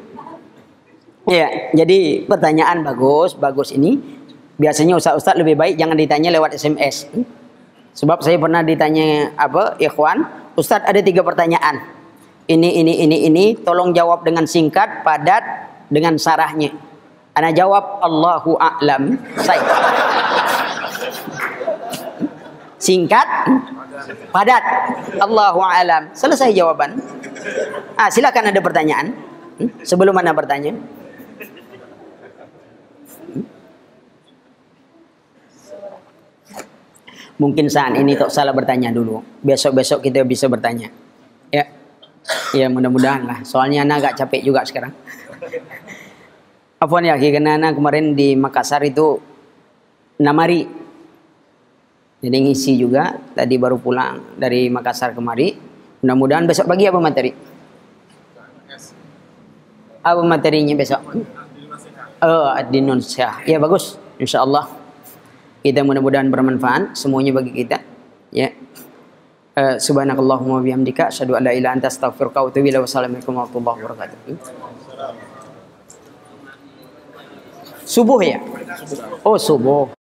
Ya, jadi pertanyaan bagus, bagus ini. Biasanya ustaz-ustaz lebih baik jangan ditanya lewat SMS. Sebab saya pernah ditanya apa, ikhwan, Ustaz ada tiga pertanyaan. Ini, ini, ini, ini, tolong jawab dengan singkat, padat, dengan sarahnya. Ana jawab, Allahu a'lam. Saya. Singkat, padat, Allahu a'lam. Selesai jawaban. Ah, silakan ada pertanyaan. Hmm? Sebelum anda bertanya. Mungkin saat ini tak salah bertanya dulu. Besok-besok kita bisa bertanya. Ya. Ya mudah-mudahan lah. Soalnya anak agak capek juga sekarang. Apa ya, karena anak kemarin di Makassar itu namari. Jadi ngisi juga. Tadi baru pulang dari Makassar kemari. Mudah-mudahan besok pagi apa materi? Apa materinya besok? Oh, di Indonesia. Ya bagus. Insya Allah kita mudah-mudahan bermanfaat semuanya bagi kita. Ya. Uh, subhanakallahumma bihamdika asyhadu an la ilaha anta astaghfiruka wa atubu ilaik wassalamualaikum warahmatullahi wabarakatuh. Subuh ya? Oh subuh